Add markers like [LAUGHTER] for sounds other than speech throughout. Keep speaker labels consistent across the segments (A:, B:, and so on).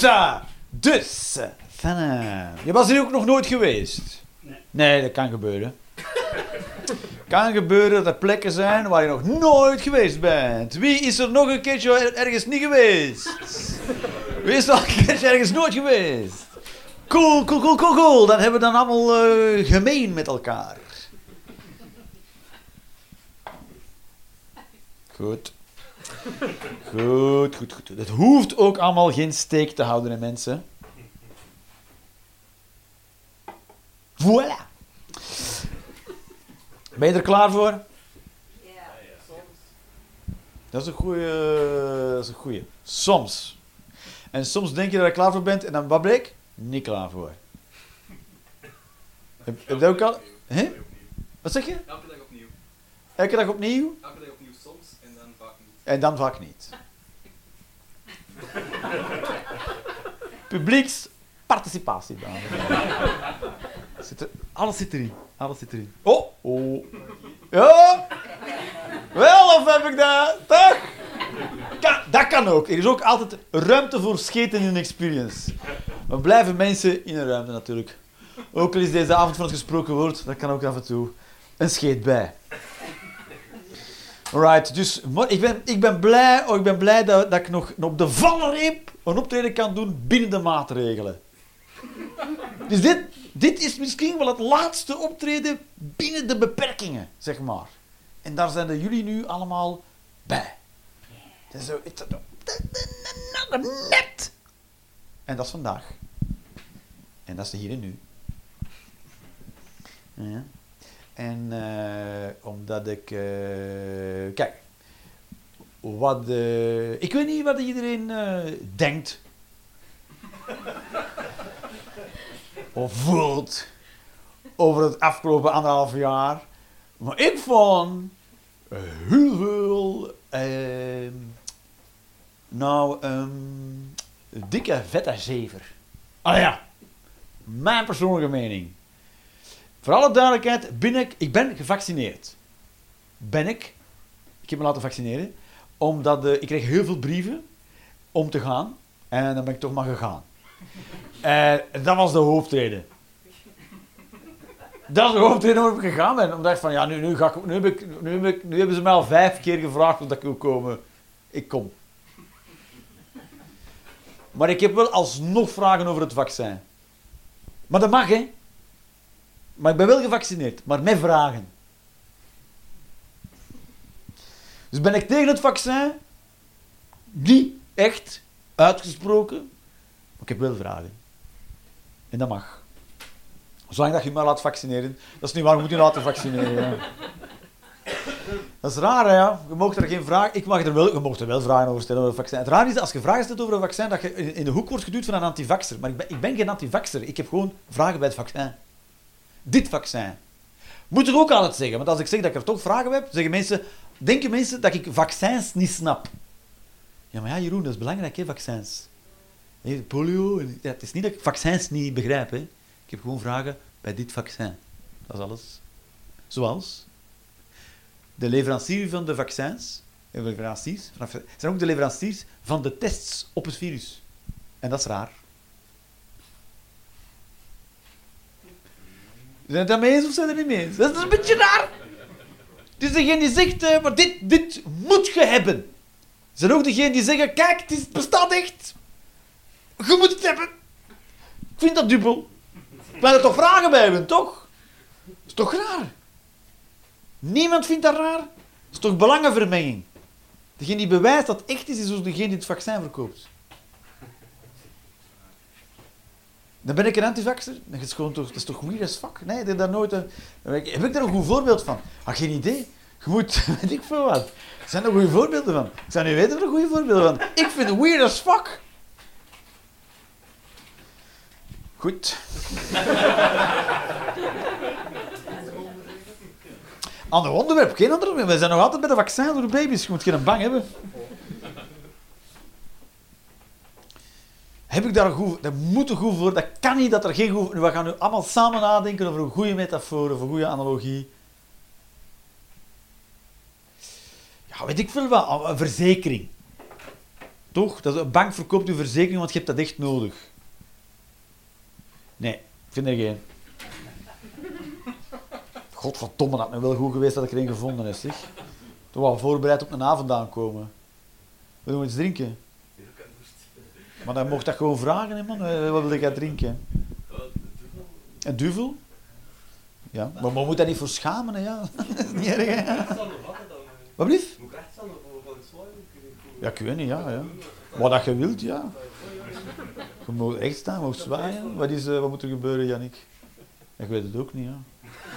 A: Hopsa! Dus, Fenne, je was hier ook nog nooit geweest?
B: Nee.
A: Nee, dat kan gebeuren. kan gebeuren dat er plekken zijn waar je nog nooit geweest bent. Wie is er nog een keertje er- ergens niet geweest? Wie is er al een keertje ergens nooit geweest? Cool, cool, cool, cool, cool. Dan hebben we dan allemaal eh, gemeen met elkaar. Goed. Goed, goed, goed. Het hoeft ook allemaal geen steek te houden, hè, mensen. Voilà. Ben je er klaar voor? Dat is een goeie. Dat is een goeie. Soms. En soms denk je dat je klaar voor bent en dan wat bleek? Niet klaar voor. Heb, heb je dat ook al? Hè? Wat zeg je?
C: Elke dag opnieuw.
A: Elke dag opnieuw
C: Elke dag opnieuw soms en dan vaak niet.
A: En dan vaak niet. En heren. Zit alles zit erin. Alles zit erin. Oh, oh. Ja? Wel, of heb ik dat? Dat kan ook. Er is ook altijd ruimte voor scheten in een experience. We blijven mensen in een ruimte natuurlijk. Ook al is deze avond van het gesproken woord, dat kan ook af en toe een scheet bij. Alright, dus ik ben, ik ben blij, oh, ik ben blij dat, dat ik nog op de valreep een optreden kan doen binnen de maatregelen. Dus dit, dit is misschien wel het laatste optreden binnen de beperkingen, zeg maar. En daar zijn er jullie nu allemaal bij. Is zo, net. En dat is vandaag. En dat is de hier en nu. Ja. En eh, omdat ik... eh, kijk, wat... eh, ik weet niet wat iedereen denkt. [LAUGHS] of voelt over het afgelopen anderhalf jaar. Maar ik vond heel veel... nou, ehm, dikke vette zever. Ah ja, mijn persoonlijke mening. Voor alle duidelijkheid, ben ik, ik ben gevaccineerd. Ben ik. Ik heb me laten vaccineren. Omdat eh, ik kreeg heel veel brieven om te gaan. En dan ben ik toch maar gegaan. [LAUGHS] En dat was de hoofdreden. Dat is de hoofdreden waarom ik gegaan ben. Omdat ik van, ja, nu, nu, ga ik, nu, heb ik, nu, heb ik, nu hebben ze mij al vijf keer gevraagd of ik wil komen. Ik kom. Maar ik heb wel alsnog vragen over het vaccin. Maar dat mag, hè. Maar ik ben wel gevaccineerd, maar met vragen. Dus ben ik tegen het vaccin? Niet echt uitgesproken, maar ik heb wel vragen. En dat mag. Zolang dat je me laat vaccineren. Dat is niet waar, je moet je laten vaccineren. Dat is raar, hè? ja. Je mag er geen vraag... Ik mag er wel... Je mag er wel vragen over stellen over het vaccin. Het raar is, als je vragen stelt over een vaccin, dat je in in de hoek wordt geduwd van een antivaxer. Maar ik ben, ik ben geen antivaxer. Ik heb gewoon vragen bij het vaccin. Dit vaccin. Moet er ook altijd zeggen. Want als ik zeg dat ik er toch vragen heb, zeggen mensen... Denken mensen dat ik vaccins niet snap. Ja, maar ja, Jeroen, dat is belangrijk, hè, vaccins. Polio... het is niet dat ik vaccins niet begrijp. Ik heb gewoon vragen bij dit vaccin. Dat is alles. Zoals... De leverancier van de vaccins, leveranciers, zijn ook de leveranciers van de tests op het virus. En dat is raar. Zijn het daarmee eens of zijn het er niet mee eens? Dat is een beetje raar. Het is degene die zegt, eh, maar dit, dit moet je hebben. Zijn ook degene die zeggen, kijk, het, is, bestaat echt. Je moet het hebben. Ik vind dat dubbel. Ik wil er toch vragen bij hebben, toch? Dat is toch raar? Niemand vindt dat raar? Dat is toch belangenvermenging? Degene die bewijst dat het echt is, is ook degene die het vaccin verkoopt. Dan ben ik een antivaxer. Dat is, gewoon toch, dat is toch weird as fuck? Nee, heb daar nooit een... Heb ik, daar een goed voorbeeld van? Ah, geen idee. Je moet, [LAUGHS] weet ik veel wat. Er zijn er goede voorbeelden van. Ik zou niet weten er goede voorbeelden van. Ik vind het weird as fuck. Goed. [LAUGHS] Ander onderwerp, geen ander onderwerp. We zijn nog altijd bij de vaccin door de baby's. Je moet geen bang hebben. Heb ik daar een goed... Dat moet een goed voor... Dat kan niet dat er geen goed... We gaan nu allemaal samen nadenken over een goede metafoor, of een goede analogie. Ja, weet ik veel wat. Een verzekering. Toch? Dat een bank verkoopt uw verzekering, want je hebt dat echt nodig. Nee, ik vind er geen. Godverdomme, dat me wel goed geweest dat ik er een gevonden heb, zeg. Toch wel voorbereid op een avond aankomen. We doen iets drinken. Maar dan mocht dat gewoon vragen, hè, man. Eh, Wat wil jij drinken? Een duvel? Ja, maar we moeten daar niet voor schamen, hè, ja. Dat is [LAUGHS] niet erg, hè. Wat blieft?
B: Moet ik zwaaien?
A: Ja, ik weet niet, ja. ja. Wat dat je wilt, ja. Je moet echt staan, je mag zwaaien. Wat, is, eh, wat moet er gebeuren, Jannik? Ik weet het ook niet, ja.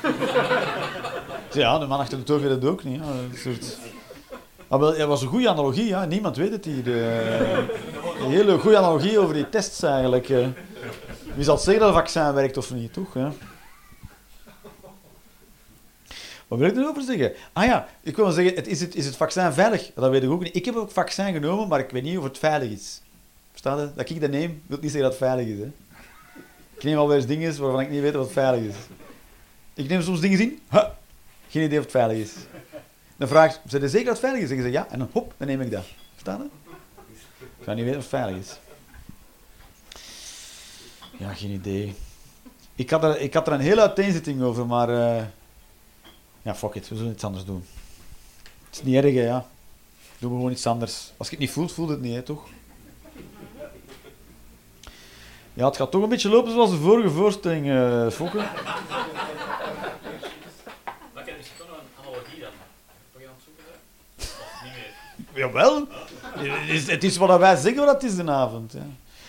A: [LAUGHS] Ja, de man achter de toog weet het ook niet. Ja. Een soort... Maar wel, het was een goede analogie, ja. niemand weet het hier. eh. Een hele goede analogie over die tests eigenlijk. eh. Wie zal zeggen dat het vaccin werkt of niet, toch? Ja. Wat wil ik erover zeggen? Ah ja, ik wil zeggen, het, is, het, is het vaccin veilig? Dat weet ik ook niet. Ik heb ook vaccin genomen, maar ik weet niet of het veilig is. Verstaat je? Dat ik dat neem, wil niet zeggen dat het veilig is. Hè? Ik neem alweer eens dingen waarvan ik niet weet of het veilig is. Ik neem soms dingen in, geen idee of het veilig is. Dan vraag ik, zijn er zeker dat veilig is? Zeggen ze ja, en dan hop, dan neem ik dat. Verstaan? Ik ga niet weten of het veilig is. Ja, geen idee. Ik had er, ik had er een hele uiteenzetting over, maar... eh, ja, fuck it, we zullen iets anders doen. Het is niet erg, ja. Doen we gewoon iets anders. Als je het niet voelt, voelt het niet, toch? Ja, het gaat toch een beetje lopen zoals de vorige voorstelling, eh Fokke.
D: Maar ik heb misschien toch nog een analogie dan. Toch aan het zoeken zijn? Of niet meer?
A: Jawel. Het is, het is wat wij zeggen wat het is de avond. Ja.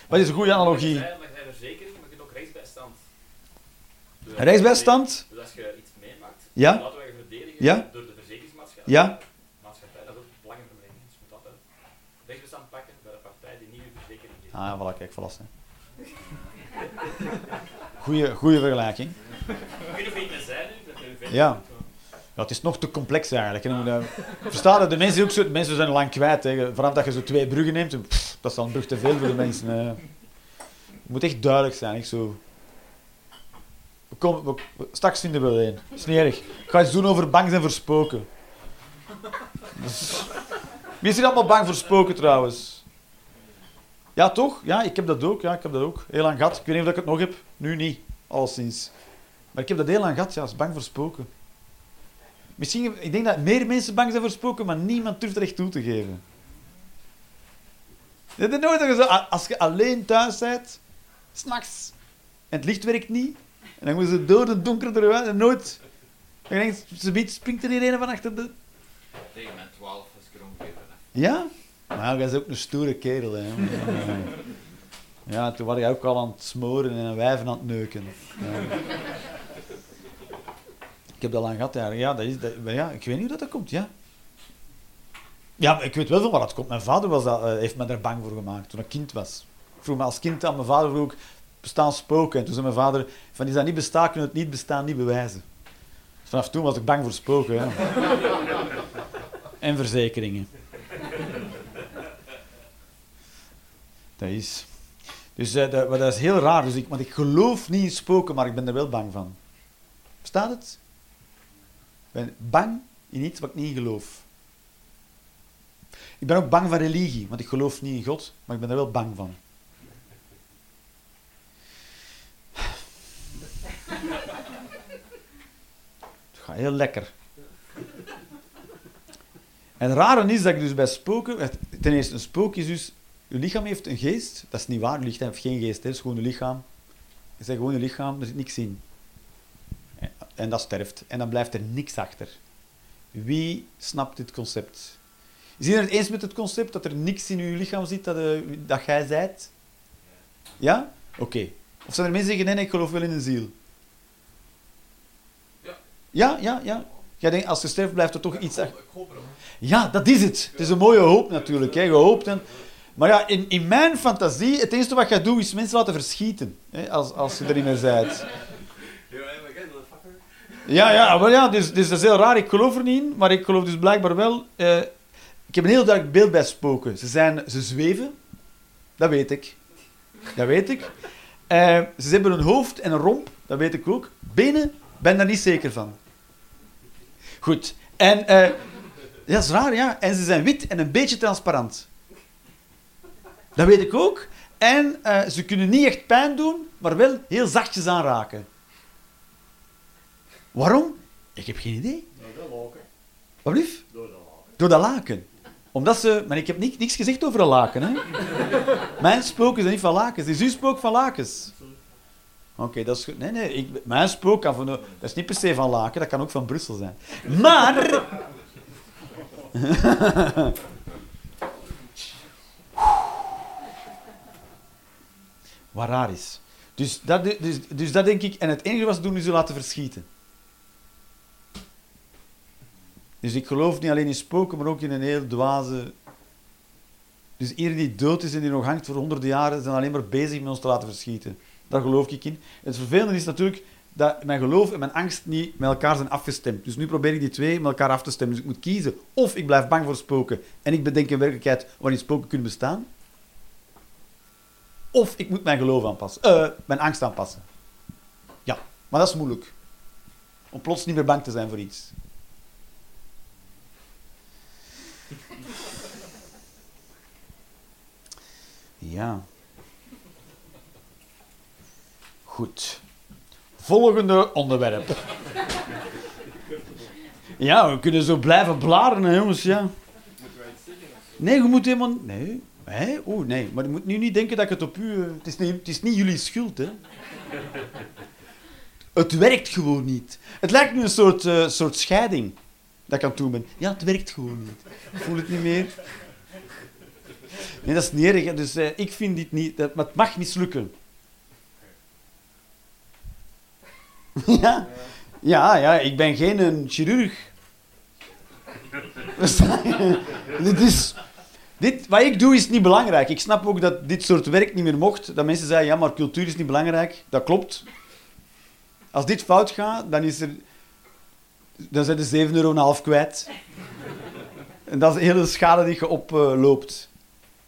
A: Wat is een goede analogie?
D: Maar je bent verzekering, maar je kunt ook reisbijstand. Dus
A: Reisbijstand?
D: Dus als je iets meemaakt,
A: Ja.
D: laten wij je verdedigen
A: Ja.
D: door de verzekeringsmaatschappij.
A: Ja?
D: Maatschappij, dat is ook belangenvermenging. Dus je moet altijd reisbestand pakken bij de partij die nieuwe verzekering heeft.
A: Ah, voilà, kijk, verlassen. Goeie, goeie vergelijking.
D: Niet of je het met zijn nu, dat je
A: Ja. Ja, het is nog te complex eigenlijk. hè. Verstaan? De mensen, ook zo, de mensen zijn lang kwijt. Hè. Vanaf dat je zo twee bruggen neemt, dat is dan een brug te veel voor de mensen. Het moet echt duidelijk zijn. Echt zo. We komen, we- straks vinden we wel een. Dat is niet erg. Ga iets doen over bang zijn voor spoken. Dus- Wie is hier allemaal bang voor spoken trouwens? Ja, toch? Ja, ik heb dat ook. Ja, ik heb dat ook. Heel lang gehad. Ik weet niet of ik het nog heb. Nu niet, alleszins. Maar ik heb dat heel lang gehad. Ja, is bang voor spoken. Misschien, ik denk dat meer mensen bang zijn voor spoken, maar niemand durft er echt toe te geven. Je nooit je zo, a- als je alleen thuis bent, s'nachts, en het licht werkt niet, en dan moeten ze door de donkere eruit, en nooit... Dan denk je, ze biedt, springt er hier een van achter de...
E: Tegen mijn 12 is ik.
A: Ja? Maar jij is ook een stoere kerel, hè. Ja, toen was je ook al aan het smoren en een wijven aan het neuken. Ja. Ik heb dat lang gehad, ja. Ja, dat is, dat, ja, ik weet niet hoe dat, dat komt, ja. Ja, ik weet wel van waar dat komt. Mijn vader was dat, eh, heeft me daar bang voor gemaakt toen ik kind was. Ik vroeg me als kind aan mijn vader vroeg, bestaan spoken? En toen zei mijn vader, van is dat niet bestaan, kunnen het niet bestaan, niet bewijzen. Dus vanaf toen was ik bang voor spoken, ja. [LAUGHS] En verzekeringen. Dat is. Dus eh, dat, is heel raar. Dus ik, want ik geloof niet in spoken, maar ik ben er wel bang van. Verstaat het? Ben bang in iets wat ik niet geloof. Ik ben ook bang van religie, want ik geloof niet in God, maar ik ben er wel bang van. Het gaat heel lekker. En het rare is dat ik dus bij spoken... Ten eerste, een spook is dus... Je lichaam heeft een geest. Dat is niet waar. Je lichaam heeft geen geest. Het is gewoon je lichaam. Je zegt gewoon je lichaam. Er zit niks in. En- dat sterft. En dan blijft er niks achter. Wie snapt dit concept? Is iedereen het eens met het concept dat er niks in je lichaam zit dat, eh, dat jij zijt? Ja? Oké. Of zijn er mensen die zeggen, nee, ik geloof wel in een ziel?
B: Ja.
A: Ja, ja, ja. Jij denkt, als je sterft, blijft er toch iets achter.
B: Ik hoop erop.
A: Ja, dat is het. Het is een mooie hoop natuurlijk. Hè. Je hoopt en... Maar ja, in, in mijn fantasie, het enige wat je doet, is mensen laten verschieten. Hè, als, als je er niet meer bent.
B: Ja, maar ik ken dat fucker.
A: Ja, ja, maar ja, dus, dus dat is heel raar. Ik geloof er niet in, maar ik geloof dus blijkbaar wel... eh, ik heb een heel duidelijk beeld bij spoken. Ze, zijn, ze zweven. Dat weet ik. Dat weet ik. Eh, ze hebben een hoofd en een romp. Dat weet ik ook. Benen, ben daar niet zeker van. Goed. En... eh, dat is raar, ja. En ze zijn wit en een beetje transparant. Dat weet ik ook. En ze kunnen niet echt pijn doen, maar wel heel zachtjes aanraken. Waarom? Ik heb geen idee.
F: Door de laken.
A: Wat blieft?
F: Door de laken.
A: Door dat laken. Omdat ze... Maar ik heb ni- niks gezegd over een laken, hè. [LAUGHS] Mijn spook is niet van lakens. Is uw spook van lakens? Oké, dat is goed. Nee, nee. Ik, mijn spook kan van... Dat is niet per se van laken, dat kan ook van Brussel zijn. Maar... [LAUGHS] Wat raar is. Dus dat, dus, dus dat denk ik... En het enige wat ze doen is ze laten verschieten. Dus ik geloof niet alleen in spoken, maar ook in een heel dwaze... Dus iedereen die dood is en die nog hangt voor honderden jaren, zijn alleen maar bezig met ons te laten verschieten. Daar geloof ik in. Het vervelende is natuurlijk dat mijn geloof en mijn angst niet met elkaar zijn afgestemd. Dus nu probeer ik die twee met elkaar af te stemmen. Dus ik moet kiezen. Of ik blijf bang voor spoken en ik bedenk een werkelijkheid waarin spoken kunnen bestaan. Of ik moet mijn geloof aanpassen. Eh, mijn angst aanpassen. Ja, maar dat is moeilijk. Om plots niet meer bang te zijn voor iets. Ja. Goed. Volgende onderwerp. Ja, we kunnen zo blijven blaren, hè, jongens. Ja. Nee, je moet helemaal... Nee. Hé? Oeh, nee. Maar je moet nu niet denken dat ik het op u... eh, Het is niet, het is niet jullie schuld, hè. Het werkt gewoon niet. Het lijkt nu een soort, eh, soort scheiding dat ik aan doen ben. Ja, het werkt gewoon niet. Ik voel het niet meer. Nee, dat is niet erg. Dus eh, ik vind dit niet... Dat, het mag mislukken. [LAUGHS] ja. ja, ja. Ik ben geen een chirurg. Versta [LAUGHS] je? dit is... Dit, wat ik doe is niet belangrijk. Ik snap ook dat dit soort werk niet meer mocht. Dat mensen zeggen, ja, maar cultuur is niet belangrijk. Dat klopt. Als dit fout gaat, dan is er... Dan zijn de 7,5 euro kwijt. En dat is de hele schade die je oploopt.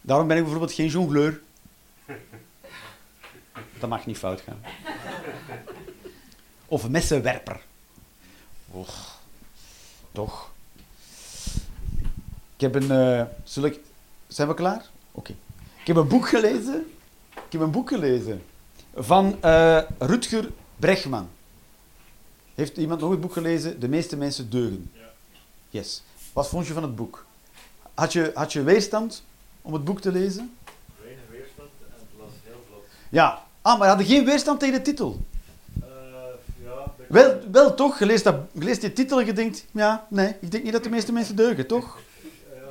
A: Daarom ben ik bijvoorbeeld geen jongleur. Dat mag niet fout gaan. Of messenwerper. Och, toch. Ik heb een... ik... Zijn we klaar? Oké. Ik heb een boek gelezen. Ik heb een boek gelezen. Van eh, Rutger Bregman. Heeft iemand nog het boek gelezen? De meeste mensen deugen. Yes. Wat vond je van het boek? Had je, had je weerstand om het boek te lezen?
F: Weinig weerstand en het was heel vlot.
A: Ja. Ah, maar je had geen weerstand tegen de titel.
F: Eh, ja,
A: Wel, wel toch, je leest, dat, je leest die titel en je denkt, ja, nee, ik denk niet dat de meeste mensen deugen, toch?
F: Ja, ja.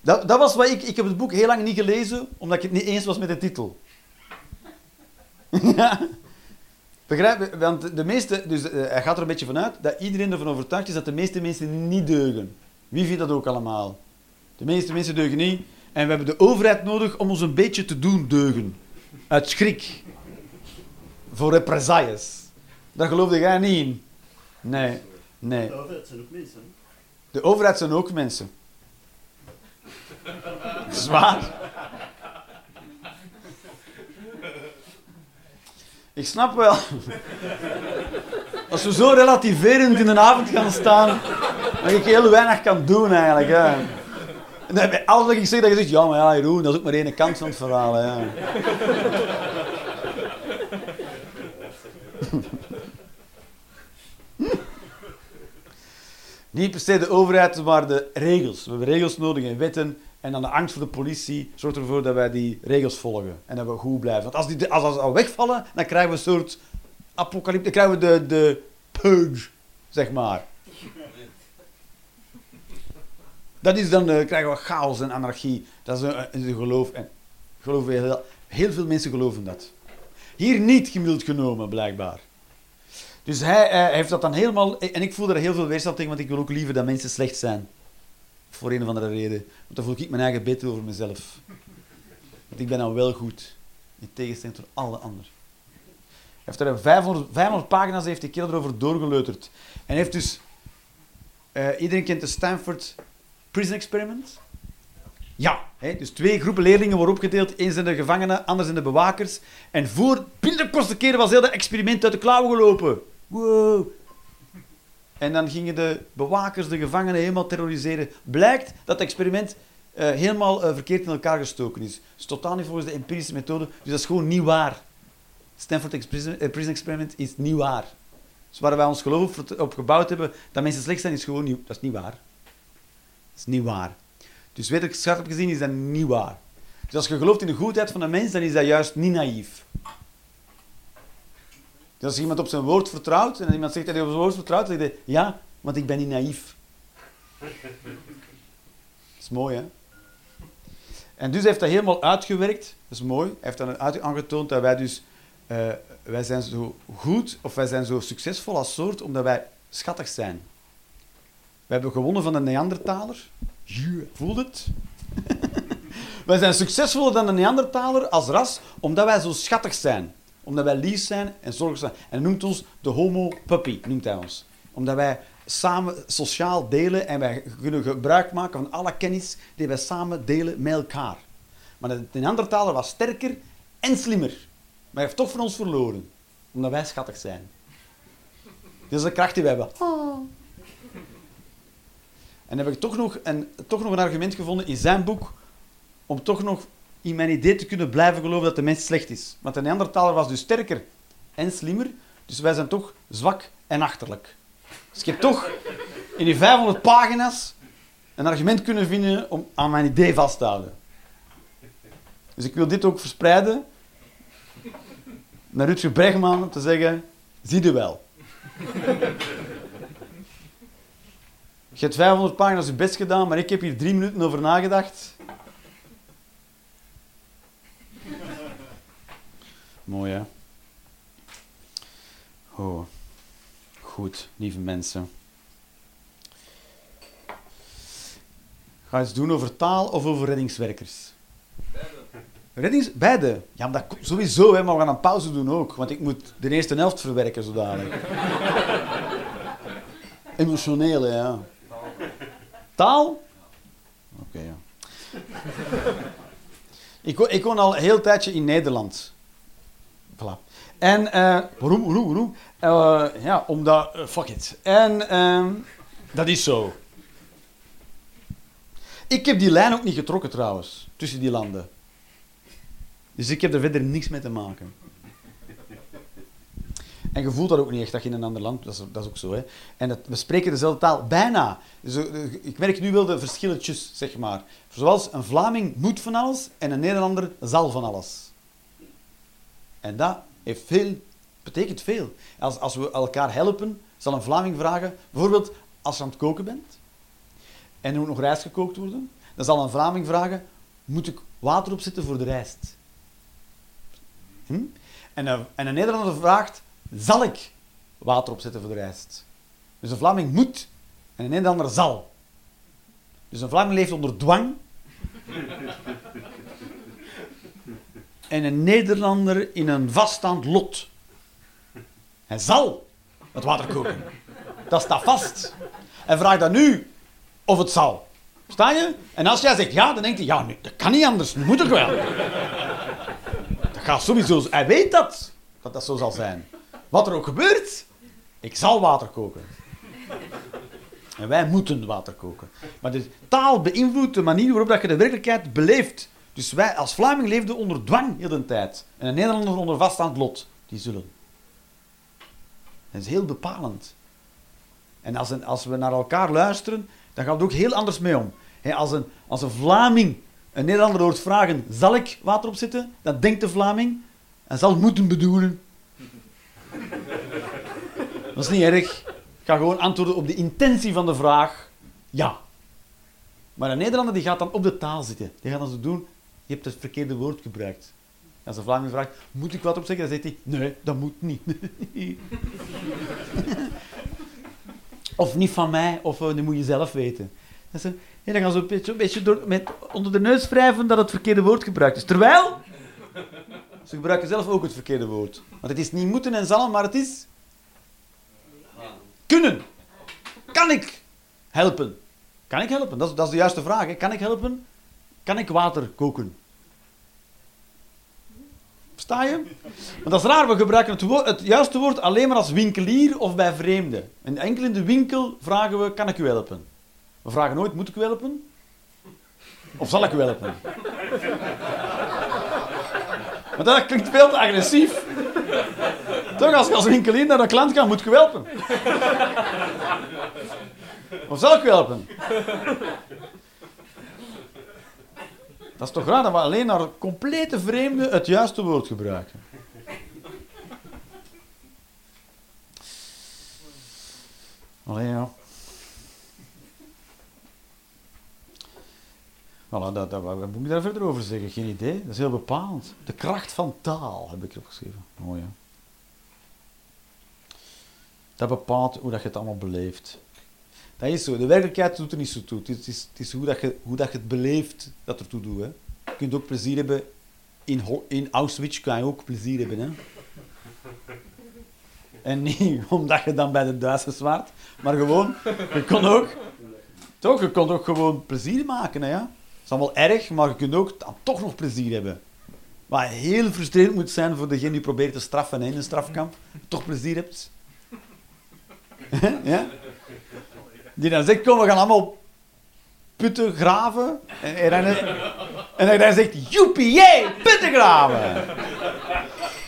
A: Dat, dat was wat ik, ik heb het boek heel lang niet gelezen, omdat ik het niet eens was met de titel. [LAUGHS] ja. Begrijp je? Want de meeste, dus eh, hij gaat er een beetje vanuit dat iedereen ervan overtuigd is dat de meeste mensen niet deugen. Wie vindt dat ook allemaal? De meeste mensen deugen niet. En we hebben de overheid nodig om ons een beetje te doen deugen. Uit schrik. Voor represailles. Daar geloofde jij niet in. Nee, nee.
F: Ja, het zijn ook mensen.
A: De overheid zijn ook mensen. Zwaar. Ik snap wel. Als we zo relativerend in een avond gaan staan, dat ik heel weinig kan doen eigenlijk. Hè. Bij alles wat ik zeg, dat je zegt, ja, maar ja, Jeroen, dat is ook maar één kant van het verhaal. Ja. [LAUGHS] Niet per se de overheid, maar de regels. We hebben regels nodig en wetten. En dan de angst voor de politie zorgt ervoor dat wij die regels volgen. En dat we goed blijven. Want als die als, als al wegvallen, dan krijgen we een soort apocalypse. Dan krijgen we de, de purge, zeg maar. Dat is dan, eh, krijgen we chaos en anarchie. Dat is een, een geloof. En geloven heel, heel veel mensen geloven dat. Hier niet gemiddeld genomen, blijkbaar. Dus hij, eh, heeft dat dan helemaal... En ik voel er heel veel weerstand tegen, want ik wil ook liever dat mensen slecht zijn. Voor een of andere reden. Want dan voel ik mijn eigen beter over mezelf. Want ik ben dan wel goed. In tegenstelling tot alle anderen. Hij heeft er een 500, 500 pagina's heeft die kerel erover doorgeleuterd. En heeft dus... eh, iedereen kent de Stanford Prison Experiment? Ja, hè, dus twee groepen leerlingen worden opgedeeld. Eén zijn de gevangenen, ander zijn de bewakers. En voor kortste keren was heel dat experiment uit de klauwen gelopen. Wow. En dan gingen de bewakers de gevangenen helemaal terroriseren. Blijkt dat het experiment eh, helemaal eh, verkeerd in elkaar gestoken is. Is totaal niet volgens de empirische methode, dus dat is gewoon niet waar. Stanford eh, Prison Experiment is niet waar. Dus waar wij ons geloof op, op gebouwd hebben, dat mensen slecht zijn, is gewoon niet, dat is niet waar. Is niet waar. Dus wetenschappelijk gezien is dat niet waar. Dus als je gelooft in de goedheid van een mens, dan is dat juist niet naïef. Dus als iemand op zijn woord vertrouwt, en iemand zegt dat hij op zijn woord vertrouwt, dan zeg je, ja, want ik ben niet naïef. Dat is mooi, hè? En dus heeft dat helemaal uitgewerkt. Dat is mooi. Hij heeft dan aangetoond dat wij dus... eh, wij zijn zo goed, of wij zijn zo succesvol als soort, omdat wij schattig zijn. We hebben gewonnen van de Neandertaler. Voelt het? [LAUGHS] wij zijn succesvoller dan de Neandertaler als ras, omdat wij zo schattig zijn. Omdat wij lief zijn en zorgzaam zijn. En hij noemt ons de homo puppy, noemt hij ons. Omdat wij samen sociaal delen en wij kunnen gebruik maken van alle kennis die wij samen delen met elkaar. Maar de Neandertaler was sterker en slimmer. Maar hij heeft toch van ons verloren. Omdat wij schattig zijn. Dat is de kracht die wij hebben. En heb ik toch nog, een, toch nog een argument gevonden in zijn boek om toch nog in mijn idee te kunnen blijven geloven dat de mens slecht is. Want de Neandertaler was dus sterker en slimmer, dus wij zijn toch zwak en achterlijk. Dus ik heb toch in die 500 pagina's een argument kunnen vinden om aan mijn idee vast te houden. Dus ik wil dit ook verspreiden naar Rutger Bregman om te zeggen, zie je wel. Je hebt 500 pagina's je best gedaan, maar ik heb hier drie minuten over nagedacht. [LAUGHS] Mooi, hè? Oh. Goed, lieve mensen. Ga eens doen over taal of over reddingswerkers? Reddings, beide. Ja, maar dat komt sowieso, hè, maar we gaan een pauze doen ook. Want ik moet de eerste helft verwerken zo dadelijk. [LAUGHS] Emotionele, ja. Taal? Oké, ja. ik, ik woon al een heel tijdje in Nederland. Voilà. En, eh waarom, waarom, waarom? Eh, ja, omdat, eh, fuck it. En, ehm, dat is zo. Ik heb die lijn ook niet getrokken trouwens, tussen die landen. Dus ik heb er verder niks mee te maken. En je voelt dat ook niet echt, dat je in een ander land... Dat is, dat is ook zo, hè. En we spreken dezelfde taal, bijna. Eh, ik merk nu wel de verschilletjes, zeg maar. Zoals een Vlaming moet van alles en een Nederlander zal van alles. En dat heeft veel, betekent veel. Als, als we elkaar helpen, zal een Vlaming vragen... Bijvoorbeeld, als je aan het koken bent en er moet nog rijst gekookt worden, dan zal een Vlaming vragen... Moet ik water opzetten voor de rijst? Hm? En, een, en een Nederlander vraagt, zal ik water opzetten voor de rijst? Dus een Vlaming moet en een Nederlander zal. Dus een Vlaming leeft onder dwang. [LAUGHS] en een Nederlander in een vaststaand lot. Hij zal het water koken. Dat staat vast. En vraagt dan nu of het zal. Sta je? En als jij zegt ja, dan denkt hij, ja, nu, dat kan niet anders, nu moet ik wel. Dat gaat. Hij weet dat, dat dat zo zal zijn. Wat er ook gebeurt, ik zal water koken. En wij moeten water koken. Maar de taal beïnvloedt de manier waarop dat je de werkelijkheid beleeft. Dus wij als Vlaming leefden onder dwang heel de tijd. En een Nederlander onder vaststaand lot. Die zullen. Dat is heel bepalend. En als, een, als we naar elkaar luisteren, dan gaat het ook heel anders mee om. Als, een, als een Vlaming een Nederlander hoort vragen, zal ik water opzetten? Dan denkt de Vlaming, en zal moeten bedoelen. [LAUGHS] Dat is niet erg. Ik ga gewoon antwoorden op de intentie van de vraag, ja. Maar een Nederlander die gaat dan op de taal zitten. Die gaat dan zo doen, je hebt het verkeerde woord gebruikt. Als een Vlaming vraagt, moet ik wat opzeggen? Dan zegt hij, nee, dat moet niet. [LAUGHS] of niet van mij, of dat moet je zelf weten. Is een- ja, dan gaan ze een beetje, een beetje door, met, onder de neus wrijven dat het verkeerde woord gebruikt is. Terwijl, ze gebruiken zelf ook het verkeerde woord. Want het is niet moeten en zal, maar het is kunnen. Kan ik helpen? Kan ik helpen? Dat is, dat is de juiste vraag. Kan ik helpen? Kan ik water koken? Versta je? Want dat is raar, we gebruiken het, het juiste woord alleen maar als winkelier of bij vreemden. En enkel in de winkel vragen we, kan ik u helpen? We vragen nooit, moet ik u helpen? Of zal ik u helpen? Maar dat klinkt veel te agressief. Toch, als je als winkelier naar een klant gaat, moet je helpen. Of zal ik helpen? Dat is toch raar dat we alleen naar complete vreemden het juiste woord gebruiken. Allee, ja. Voilà, dat, dat, wat moet ik daar verder over zeggen? Geen idee. Dat is heel bepalend. De kracht van taal heb ik erop geschreven. Mooi, hè? Dat bepaalt hoe dat je het allemaal beleeft. Dat is zo. De werkelijkheid doet er niet zo toe. Het is, is, hoe, dat je, hoe dat je het beleeft dat er toe doet. Hè. Je kunt ook plezier hebben. In, in Auschwitz kan je ook plezier hebben. Hè. En niet [LAUGHS] omdat je dan bij de Duitsers waart, maar gewoon, je kon ook, toch, je kon ook gewoon plezier maken. Hè, ja. Is allemaal erg, maar je kunt ook dan toch nog plezier hebben. Wat heel frustrerend moet zijn voor degene die probeert te straffen in een strafkamp. Toch plezier hebt. [LAUGHS] ja? Die dan zegt, kom, we gaan allemaal putten graven. En, en, dan, en je dan zegt, joepie, jee, putten graven.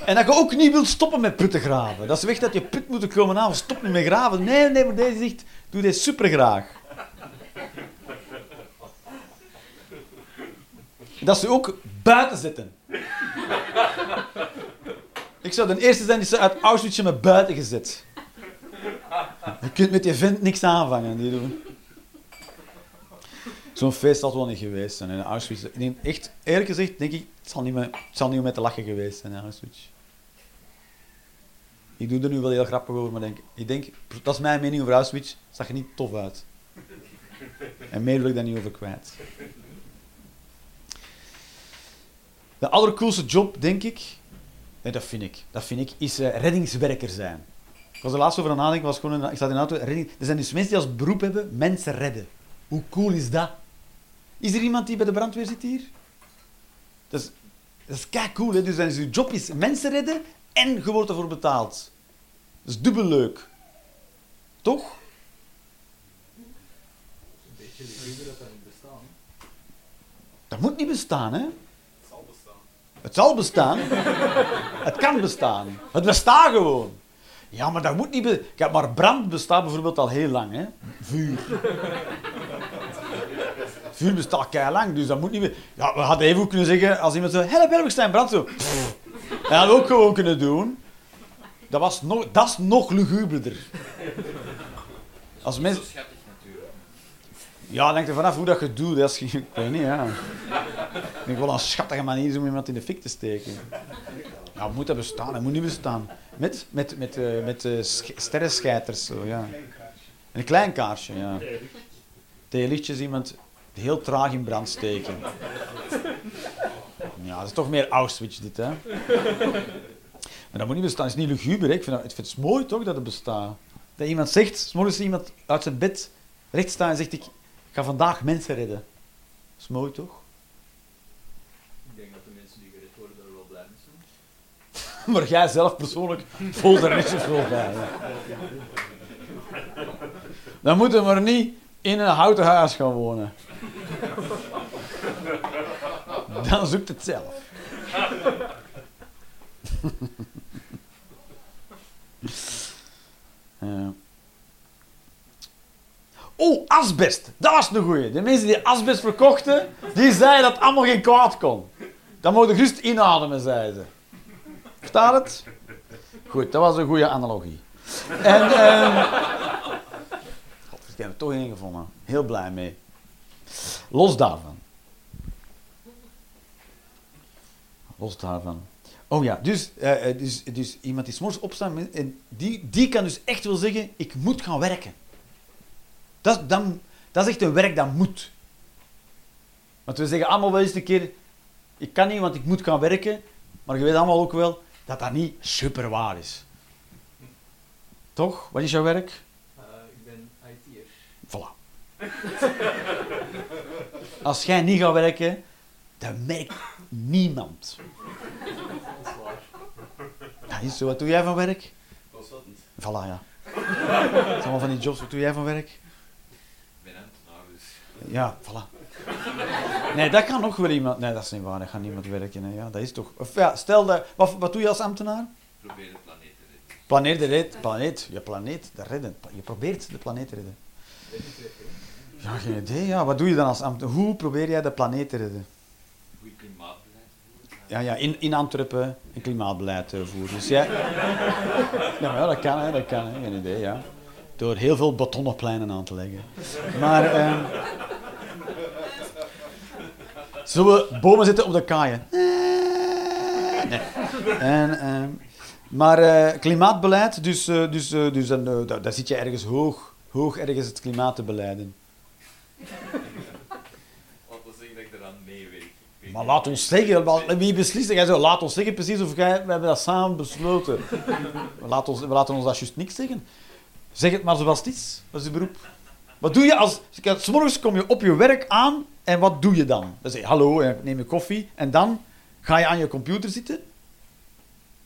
A: En dat je ook niet wilt stoppen met putten graven. Dat is weg dat je put moet komen aan, stop niet met graven. Nee, nee, maar deze zegt, doe dit super graag. Dat ze ook buiten zitten. Ik zou de eerste zijn die ze uit Auschwitz hebben buiten gezet. Je kunt met die vent niks aanvangen. Die doen. Zo'n feest het wel niet geweest zijn in Auschwitz. Echt, eerlijk gezegd, denk ik, het zal niet meer, zal niet om te lachen geweest zijn in Auschwitz. Ik doe er nu wel heel grappig over, maar denk, ik denk, dat is mijn mening over Auschwitz, zag er niet tof uit. En meer wil ik daar niet over kwijt. De allercoolste job, denk ik, en dat vind ik, dat vind ik, is eh, reddingswerker zijn. Ik was er laatst over aan nadenken, was gewoon ik zat in de auto, redding, er zijn dus mensen die als beroep hebben, mensen redden. Hoe cool is dat? Is er iemand die bij de brandweer zit hier? Dat is, dat is kei cool, hè? Dus is je job is mensen redden en je wordt ervoor betaald. Dat is dubbel leuk. Toch?
F: Een beetje liever dat dat niet bestaan.
A: Dat moet niet bestaan, hè?
C: Het zal bestaan.
A: Het kan bestaan. Het bestaat gewoon. Ja, maar dat moet niet... Be maar brand bestaat bijvoorbeeld al heel lang, hè? Vuur. Vuur bestaat kei lang, dus dat moet niet meer... Ja, we hadden even kunnen zeggen, als iemand zo... Help, help, ik in brand, zo... Dat hadden we ook gewoon kunnen doen. Dat, was nog, dat is nog luguberder. Als mensen... Ja, denk er vanaf hoe dat je doet. Dat is, ik weet niet, ja. Ik denk wel een schattige manier om iemand in de fik te steken. Ja, moet dat bestaan? Dat moet niet bestaan. Met, met, met, eh, met sch- sterrenscheiters, zo, ja. Een klein kaarsje, ja. Theelichtjes iemand heel traag in brand steken. Ja, dat is toch meer Auschwitz dit, hè. Maar dat moet niet bestaan. Het is niet luguber. Ik vind, dat, ik het mooi, toch, dat het bestaat. Dat iemand zegt, morgens iemand uit zijn bed recht staat en zegt, ik ga vandaag mensen redden. Dat is mooi, toch?
F: Ik denk dat de mensen die gered worden er wel blij mee zijn. [LAUGHS]
A: Maar jij zelf persoonlijk voelt er niet zoveel bij. ja. Dan moeten we maar niet in een houten huis gaan wonen. Dan zoekt het zelf. [LAUGHS] Ja. Oh, asbest. Dat was een goeie. De mensen die asbest verkochten, die zeiden dat het allemaal geen kwaad kon. Dat mogen gerust inademen, zeiden ze. Verstaat het? Goed, dat was een goede analogie. En, ehm God, ik heb er toch één gevonden. Heel blij mee. Los daarvan. Los daarvan. Oh ja, dus, eh, eh, dus, dus iemand die 's morgens opstaat, die, die kan dus echt wel zeggen, ik moet gaan werken. Dat, dan, dat is echt een werk dat moet. Want we zeggen allemaal wel eens een keer, ik kan niet, want ik moet gaan werken. Maar je weet allemaal ook wel dat dat niet super waar is. Toch? Wat is jouw werk?
F: Eh, ik ben IT'er.
A: Voilà. Als jij niet gaat werken, dan merkt niemand.
F: Dat is waar.
A: Dat is zo. Wat doe jij van werk?
B: Consultant.
A: Voilà, ja. Dat zijn allemaal van die jobs. Wat doe jij van werk?
E: Ik ben ambtenaar, dus
A: Ja, voilà. Nee, dat kan nog wel iemand... Nee, dat is niet waar. Dat gaat niemand werken. Hè. Ja, dat is toch... Of ja, stel dat... Wat, wat doe je als ambtenaar?
E: Probeer de planeet te redden.
A: Planeer de red, planeet. Je planeet te redden. Je probeert de planeet te redden. Ja, geen idee. Ja. Wat doe je dan als ambtenaar? Hoe probeer jij de planeet te redden?
E: Goed klimaatbeleid voeren.
A: Ja, ja in, in Antwerpen een klimaatbeleid eh, voeren. Dus jij... Ja, maar ja, dat kan, hè, dat kan. Hè. Geen idee, ja. Door heel veel betonnen pleinen aan te leggen. Maar... ehm, Zullen we bomen zitten op de kaaien? Nee. En, ehm, maar eh, klimaatbeleid, dus, eh, dus, eh, dus dan, daar, daar zit je ergens hoog, hoog ergens het klimaat te beleiden.
E: Wat wil zeggen dat ik eraan meewerk.
A: Maar laat ons zeggen, wie beslist dat? Jij zo, laat ons zeggen precies of jij, we hebben dat samen besloten. We laten, ons, we laten ons dat juist niks zeggen. Zeg het maar zoals het is. Wat is je beroep? Wat doe je als... Kijk, 's morgens kom je op je werk aan en wat doe je dan? Dan zeg je hallo en neem je koffie en dan ga je aan je computer zitten.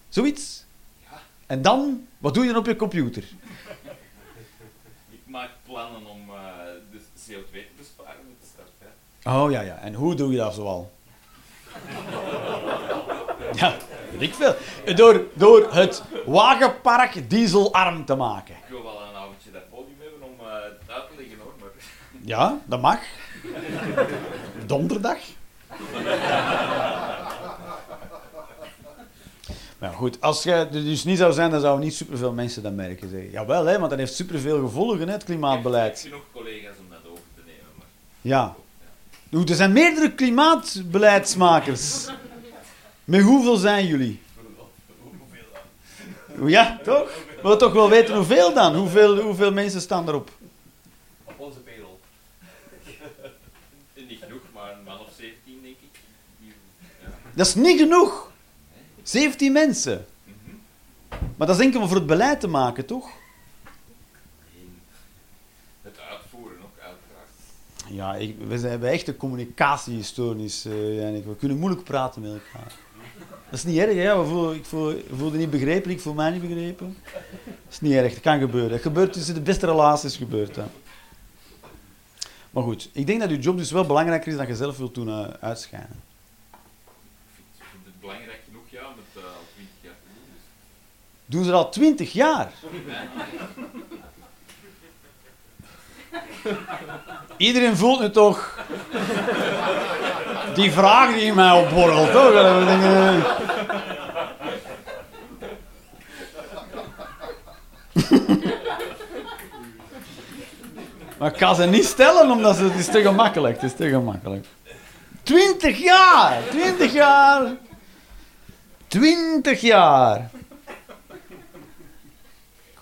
A: Zoiets.
E: Ja.
A: En dan, wat doe je dan op je computer?
E: Ik maak plannen om eh, de CO2 te besparen met de start.
A: Oh ja, ja. En hoe doe je dat zoal? [LAUGHS] Ja, weet ik veel. Door, door het wagenpark dieselarm te maken.
E: Ik wil wel een avondje dat podium hebben om eh, het uit te leggen hoor, maar
A: Ja, dat mag. [LAUGHS] Donderdag. Ja, goed, als je er dus niet zou zijn, dan zouden niet superveel mensen dat merken. Zeggen. Jawel, hè, want dat heeft superveel gevolgen, hè, het
E: ik heb
A: klimaatbeleid.
E: genoeg collega's om dat over te nemen. Maar
A: Ja. Oeh, Er zijn meerdere klimaatbeleidsmakers. Met hoeveel zijn jullie? Ja, toch? We willen toch wel weten hoeveel dan? Hoeveel, hoeveel mensen staan erop?
B: Op onze payroll.
E: niet genoeg, maar een man of 17 denk ik. Die, ja.
A: Dat is niet genoeg. 17 mensen. Maar dat is enkel voor het beleid te maken, toch?
E: Het uitvoeren ook, uiteraard.
A: Ja, ik, we zijn- hebben echt een communicatiestoornis, eh, Jannik. We kunnen moeilijk praten met elkaar. Dat is niet erg, hè? We ik voel, ik voel niet begrepen, ik voel mij niet begrepen. Dat is niet erg, dat kan gebeuren. Dat gebeurt tussen de beste relaties, gebeurt dat. Maar goed, ik denk dat je job dus wel belangrijker is dan je zelf wilt doen eh, uitschijnen.
E: Ik vind, vind het belangrijk genoeg ja, om het eh, al 20 jaar te doen. Dus.
A: Doen ze al twintig jaar? Iedereen voelt nu toch die vraag die in mij opborrelt, toch? Maar ik kan ze niet stellen, omdat het is te gemakkelijk. Het is te gemakkelijk. Twintig jaar! Twintig jaar! Twintig jaar!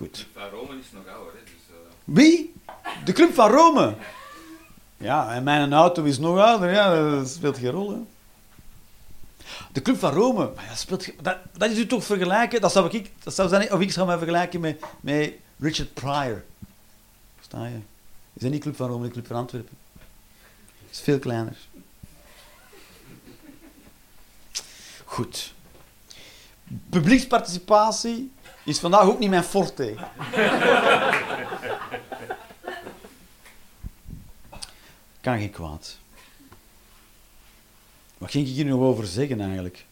A: Goed.
E: Van Rome is nog ouder, hè, dus... eh,
A: Wie? De Club van Rome. Ja, en mijn auto is nog ouder. Ja, dat speelt geen rol. Hè. De Club van Rome. Maar ja, speelt, dat, dat is u toch vergelijken? Dat zou ik, dat zou zijn, of ik zou mij vergelijken met, met Richard Pryor. Versta je? Is dat niet Club van Rome, de Club van Antwerpen? is veel kleiner. Goed. Publieksparticipatie is vandaag ook niet mijn forte. Kan geen kwaad. Wat ging ik hier nog over zeggen eigenlijk?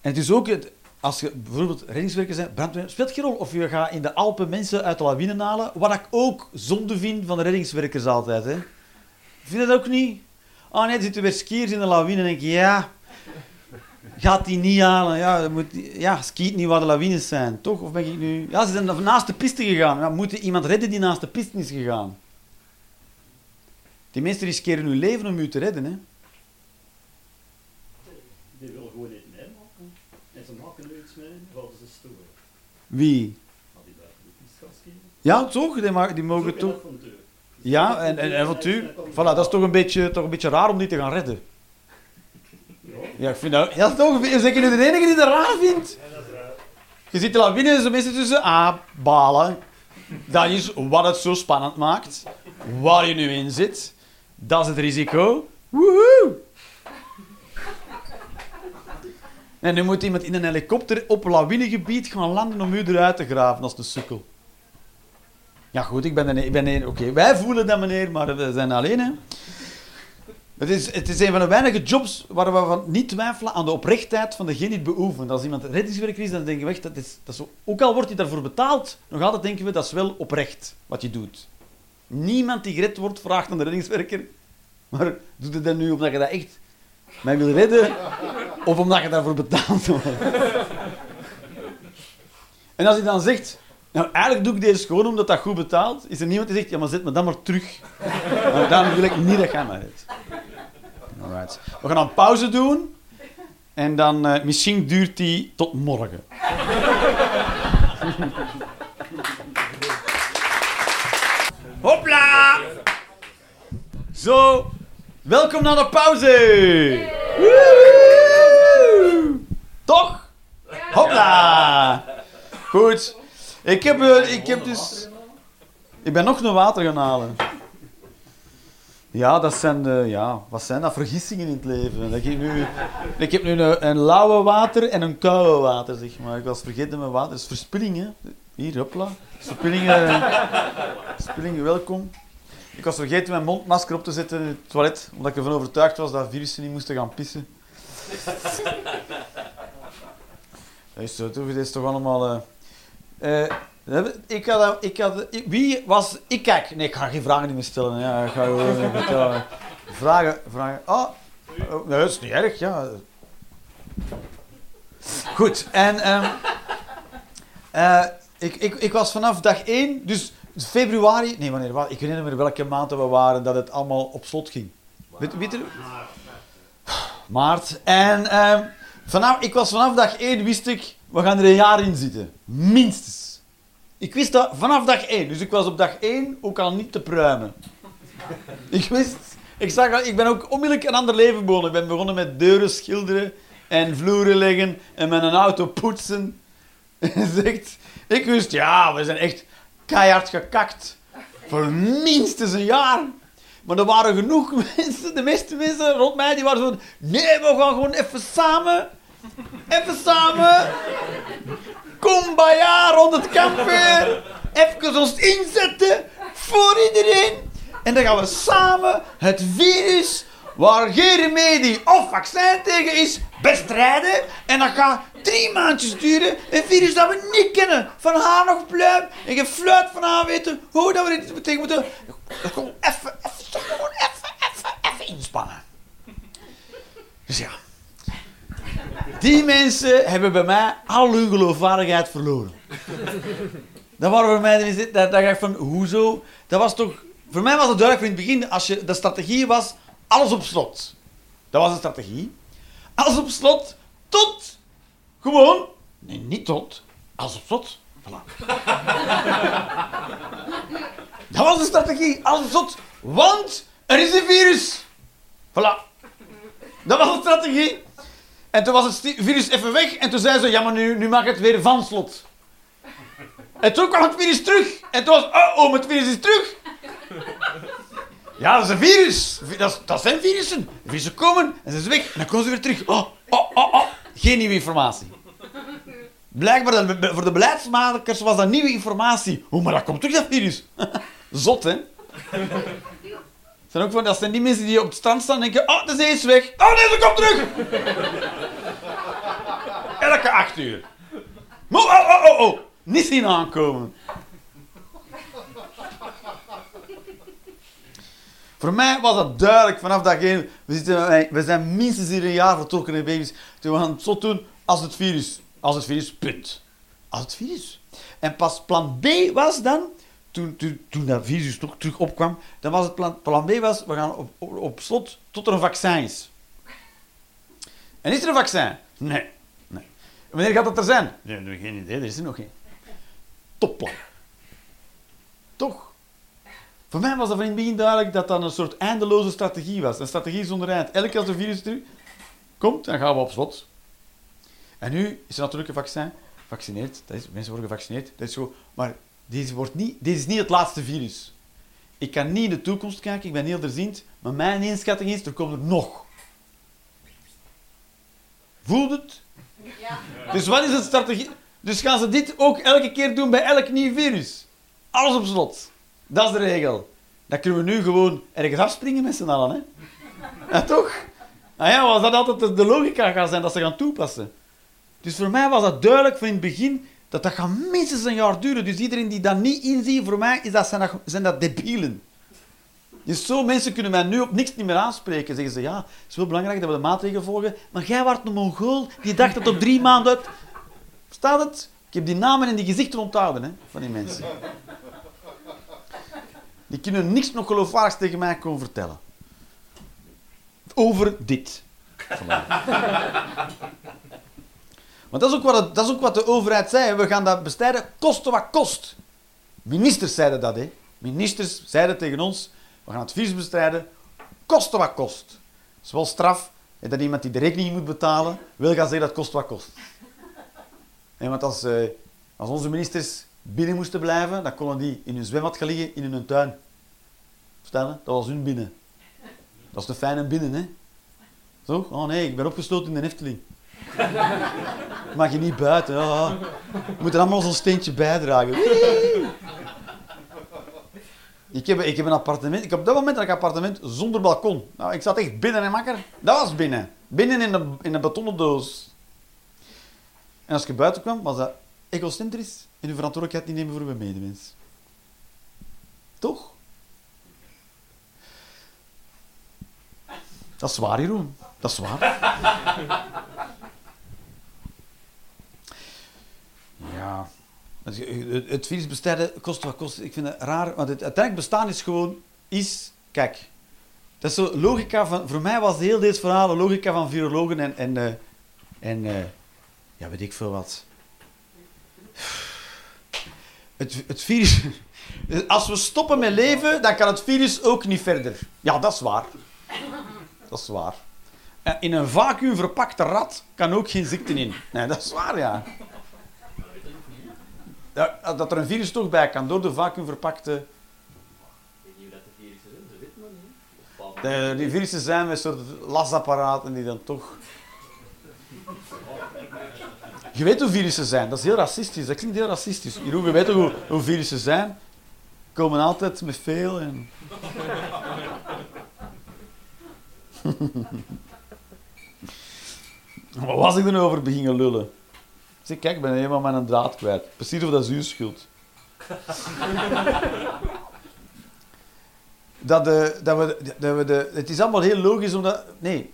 A: En het is ook, het, als je bijvoorbeeld reddingswerkers zijn, brandweer, speelt geen rol of je gaat in de Alpen mensen uit de lawine halen, wat ik ook zonde vind van de reddingswerkers altijd. Hè. Vind je dat ook niet? Oh nee, er zitten weer skiers in de lawine en denk ja, gaat die niet halen. Ja, moet, ja, skiet niet waar de lawines zijn, toch? Of ben ik nu... Ja, ze zijn naast de piste gegaan. Ja, moet iemand redden die naast de piste is gegaan? Die mensen riskeren hun leven om u te redden, hè?
G: Die willen gewoon niet meemaken. En ze maken er iets mee, gaan ze storen.
A: Wie?
G: Die de.
A: Ja, toch? Die, die mogen toch... Ja, en, en avontuur. Voilà, dat is toch een, beetje, toch een beetje raar om die te gaan redden.
G: Ja,
A: ik vind dat... Ja, toch... Zeker nu de enige die dat raar vindt. Je ziet de lawine en zo mensen tussen. Ah, balen. Dat is wat het zo spannend maakt. Waar je nu in zit. Dat is het risico. Woehoe! En nu moet iemand in een helikopter op lawinegebied gaan landen om u eruit te graven als de sukkel. Ja goed, ik ben er... Ik ben er Oké, wij voelen dat meneer, maar we zijn alleen hè. Het is, het is een van de weinige jobs waar we van niet twijfelen aan de oprechtheid van degene die het beoefent. Als iemand reddingswerker is, dan denken we echt, dat is, dat is ook al wordt hij daarvoor betaald, nog altijd denken we, dat is wel oprecht wat je doet. Niemand die gered wordt, vraagt aan de reddingswerker, maar doet het dan nu omdat je dat echt mij wil redden, of omdat je daarvoor betaald wordt? En als hij dan zegt, nou eigenlijk doe ik deze gewoon omdat dat goed betaalt, is er niemand die zegt, ja maar zet me dan maar terug. Maar daarom wil ik niet dat jij mij. Alright. We gaan een pauze doen. En dan eh, misschien duurt die tot morgen. [LAUGHS] Hopla! Zo, welkom naar de pauze. Toch? Hopla! Goed. Ik heb, eh, ik heb dus... Ik ben nog een water gaan halen. Ja, dat zijn de, ja, wat zijn dat? Vergissingen in het leven. Dat ik, nu, ik heb nu een, een lauwe water en een koude water, zeg maar. Ik was vergeten mijn water. Dat is verspilling, hè. Hier, hopla. Verspillingen, verspillingen, welkom. Ik was vergeten mijn mondmasker op te zetten in het toilet, omdat ik ervan overtuigd was dat virussen niet moesten gaan pissen. [LAUGHS] Dat is, zo, dit is toch allemaal... eh, eh, ik had, ik had, ik- wie was... Ik kijk... Nee, ik ga geen vragen meer stellen. Ja, ik ga gewoon [LAUGHS] vertellen. Vragen, vragen... Oh, oh, nee, dat is niet erg, ja. Goed, en... ehm, eh, ik, ik, ik was vanaf dag 1, dus februari... Nee, wanneer Ik weet niet meer welke maanden we waren dat het allemaal op slot ging. Weet, weet. Maart. En ehm, vanaf, ik was vanaf dag 1 wist ik, we gaan er een jaar in zitten. Minstens. Ik wist dat vanaf dag 1. Dus ik was op dag 1 ook al niet te pruimen. Ik wist, ik, zag, ik ben ook onmiddellijk een ander leven begonnen. Ik ben begonnen met deuren schilderen en vloeren leggen en met een auto poetsen. [LAUGHS] En zegt, ik wist, ja, we zijn echt keihard gekakt. Voor minstens een jaar. Maar er waren genoeg [LAUGHS] mensen, de meeste mensen rond mij, die waren zo... Nee, we gaan gewoon even samen. Even samen. Kumbaya rond het kampvuur. Even ons inzetten voor iedereen. En dan gaan we samen het virus, waar geen remedie of vaccin tegen is, bestrijden. En dat gaat drie maandjes duren. Een virus dat we niet kennen. Van haar nog pluim. En geen fluit van haar weten hoe dat we dit tegen moeten. Gewoon even, even, even, even, even inspannen. Dus ja. Die mensen hebben bij mij al hun geloofwaardigheid verloren. Dat waren voor mij, dat, dat dacht ik van, hoezo? Dat was toch, voor mij was het duidelijk in het begin, als je, de strategie was, alles op slot. Dat was de strategie. Alles op slot, tot, gewoon, nee, niet tot, alles op slot. Voilà. Dat was de strategie, alles op slot, want er is een virus. Voilà. Dat was de strategie. En toen was het virus even weg en toen zei ze, ja maar nu, nu mag het weer van slot. En toen kwam het virus terug. En toen was, oh, oh, het virus is terug. Ja, dat is een virus. Vi- Dat, dat zijn virussen. Virussen komen en ze zijn weg. En dan komen ze weer terug. Oh, oh, oh, oh. Geen nieuwe informatie. Blijkbaar voor de beleidsmakers was dat nieuwe informatie. Hoe, maar dat komt terug, dat virus. [LAUGHS] Zot, hè? Zijn ook van, dat zijn die mensen die op het strand staan en denken, oh, de zee is weg. Oh nee, ze komt terug. Elke acht uur. Mo- Oh, oh, oh, oh. Niet zien aankomen. Voor mij was dat duidelijk vanaf dag één. We, zitten, we zijn minstens hier een jaar vertrokken in baby's. Toen we gaan het zo doen als het virus. Als het virus, punt. Als het virus. En pas plan B was dan, toen, toen, dat virus toch terug opkwam, dan was het plan, plan B was, we gaan op, op, slot tot er een vaccin is. En is er een vaccin? Nee. nee. Wanneer gaat dat er zijn? Nee, nee, geen idee, er is er nog geen. Topplan. Toch? Voor mij was dat van in het begin duidelijk dat dat een soort eindeloze strategie was. Een strategie zonder eind. Elke keer als er virus terug komt, dan gaan we op slot. En nu is er natuurlijk een vaccin. Vaccineerd, dat is, mensen worden gevaccineerd. Dat is zo, maar deze, wordt niet, deze is niet het laatste virus. Ik kan niet in de toekomst kijken, ik ben heel erziend, maar mijn inschatting is, er komen er nog. Voelt het?
H: Ja.
A: Dus wat is het strategie? Dus gaan ze dit ook elke keer doen bij elk nieuw virus? Alles op slot. Dat is de regel. Dan kunnen we nu gewoon ergens afspringen met z'n allen. Hè? Ja, toch? Nou ja, was dat altijd de- de logica gaan zijn dat ze gaan toepassen. Dus voor mij was dat duidelijk van in het begin dat dat gaat minstens een jaar duren. Dus iedereen die dat niet inziet, voor mij is dat, zijn, dat, debielen. Dus zo mensen kunnen mij nu op niks niet meer aanspreken. Zeggen ze, ja, het is wel belangrijk dat we de maatregelen volgen, maar jij was een mongool die dacht dat op drie maanden. Staat het? Ik heb die namen en die gezichten onthouden, hè, van die mensen. Die kunnen niks nog geloofwaardigs tegen mij komen vertellen. Over dit. Want dat is, ook wat dat is ook wat de overheid zei. We gaan dat bestrijden, koste wat kost. Ministers zeiden dat, hè. Ministers zeiden tegen ons, we gaan het virus bestrijden, koste wat kost. Dat is wel straf hè, dat iemand die de rekening moet betalen, wil gaan zeggen dat kost wat kost. En want als, eh, als onze ministers binnen moesten blijven, dan konden die in hun zwembad gaan liggen in hun tuin. Je? Dat was hun binnen. Dat is de fijne binnen, hè? Zo? Oh nee, ik ben opgesloten in de Efteling. [LAUGHS] Mag je niet buiten. Oh. We moeten allemaal zo'n steentje bijdragen. Ik heb, ik heb een appartement. Ik heb op dat moment een appartement zonder balkon. Nou, ik zat echt binnen en makker. Dat was binnen. Binnen in een, in betonnen doos. En als je buiten kwam, was dat egocentrisch en je verantwoordelijkheid niet nemen voor je medemens. Toch? Dat is waar, Jeroen. Dat is waar. Ja. Het virus bestrijden kost wat kost. Ik vind het raar, want het uiteindelijk bestaan is gewoon... Is, kijk, dat is zo logica van... Voor mij was heel deze verhaal de logica van virologen en... En, eh, en eh, ja, weet ik veel wat. Het, het virus... Als we stoppen met leven, dan kan het virus ook niet verder. Ja, dat is waar. Dat is waar. En In een vacuüm verpakte rat kan ook geen ziekte in. Nee, dat is waar, ja. Ja, Dat er een virus toch bij kan door de vacuüm verpakte...
F: Ik weet niet hoe dat de virussen zijn, ze weten maar niet.
A: De, die virussen zijn met soort lasapparaten die dan toch... Je weet hoe virussen zijn, dat is heel racistisch. Dat klinkt heel racistisch. Jeroen, je weet hoe, hoe virussen zijn? Komen altijd met veel en... [LAUGHS] Wat was ik nou over beginnen lullen? Zeg, kijk, ik ben helemaal mijn draad kwijt. Precies of dat is uw schuld. dat, de, dat, we, dat we de... Het is allemaal heel logisch, omdat... Nee,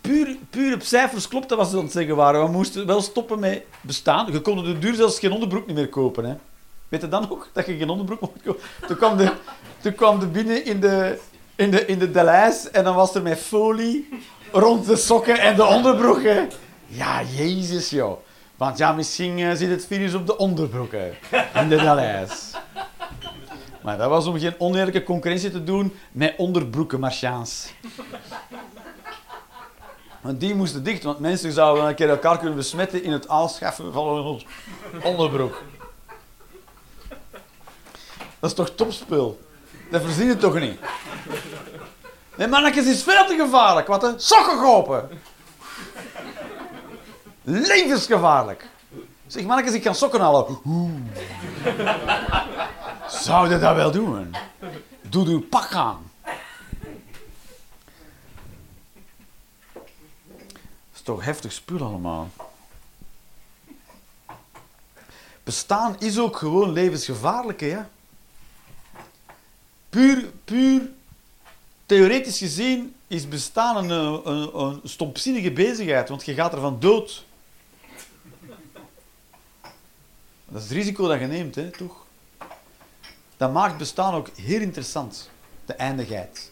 A: puur, puur op cijfers klopt dat wat ze aan het zeggen waren. We moesten wel stoppen met bestaan. Je kon de duur zelfs geen onderbroek niet meer kopen. Hè. Weet je dan nog? Dat je geen onderbroek mocht kopen. Toen kwam de, toen kwam de binnen in de, in de, in de Delijs en dan was er met folie rond de sokken en de onderbroeken. Ja, jezus, joh. Want ja, misschien eh, zit het virus op de onderbroeken in de Delijs. Maar dat was om geen oneerlijke concurrentie te doen met onderbroekenmarchaans. Want die moesten dicht, want mensen zouden een keer elkaar kunnen besmetten in het aanschaffen van een onderbroek. Dat is toch topspul? Dat verzin je toch niet? Nee, mannetjes, is veel te gevaarlijk. Wat een sokken kopen. Levensgevaarlijk. Zeg, mannetjes, ik kan sokken halen. Zou je dat wel doen? Doe uw pak aan. Dat is toch heftig spul allemaal. Bestaan is ook gewoon levensgevaarlijk, hè? Puur, puur theoretisch gezien is bestaan een, een, een stompzinnige bezigheid, want je gaat ervan dood. Dat is het risico dat je neemt, hè, toch? Dat maakt bestaan ook heel interessant, de eindigheid.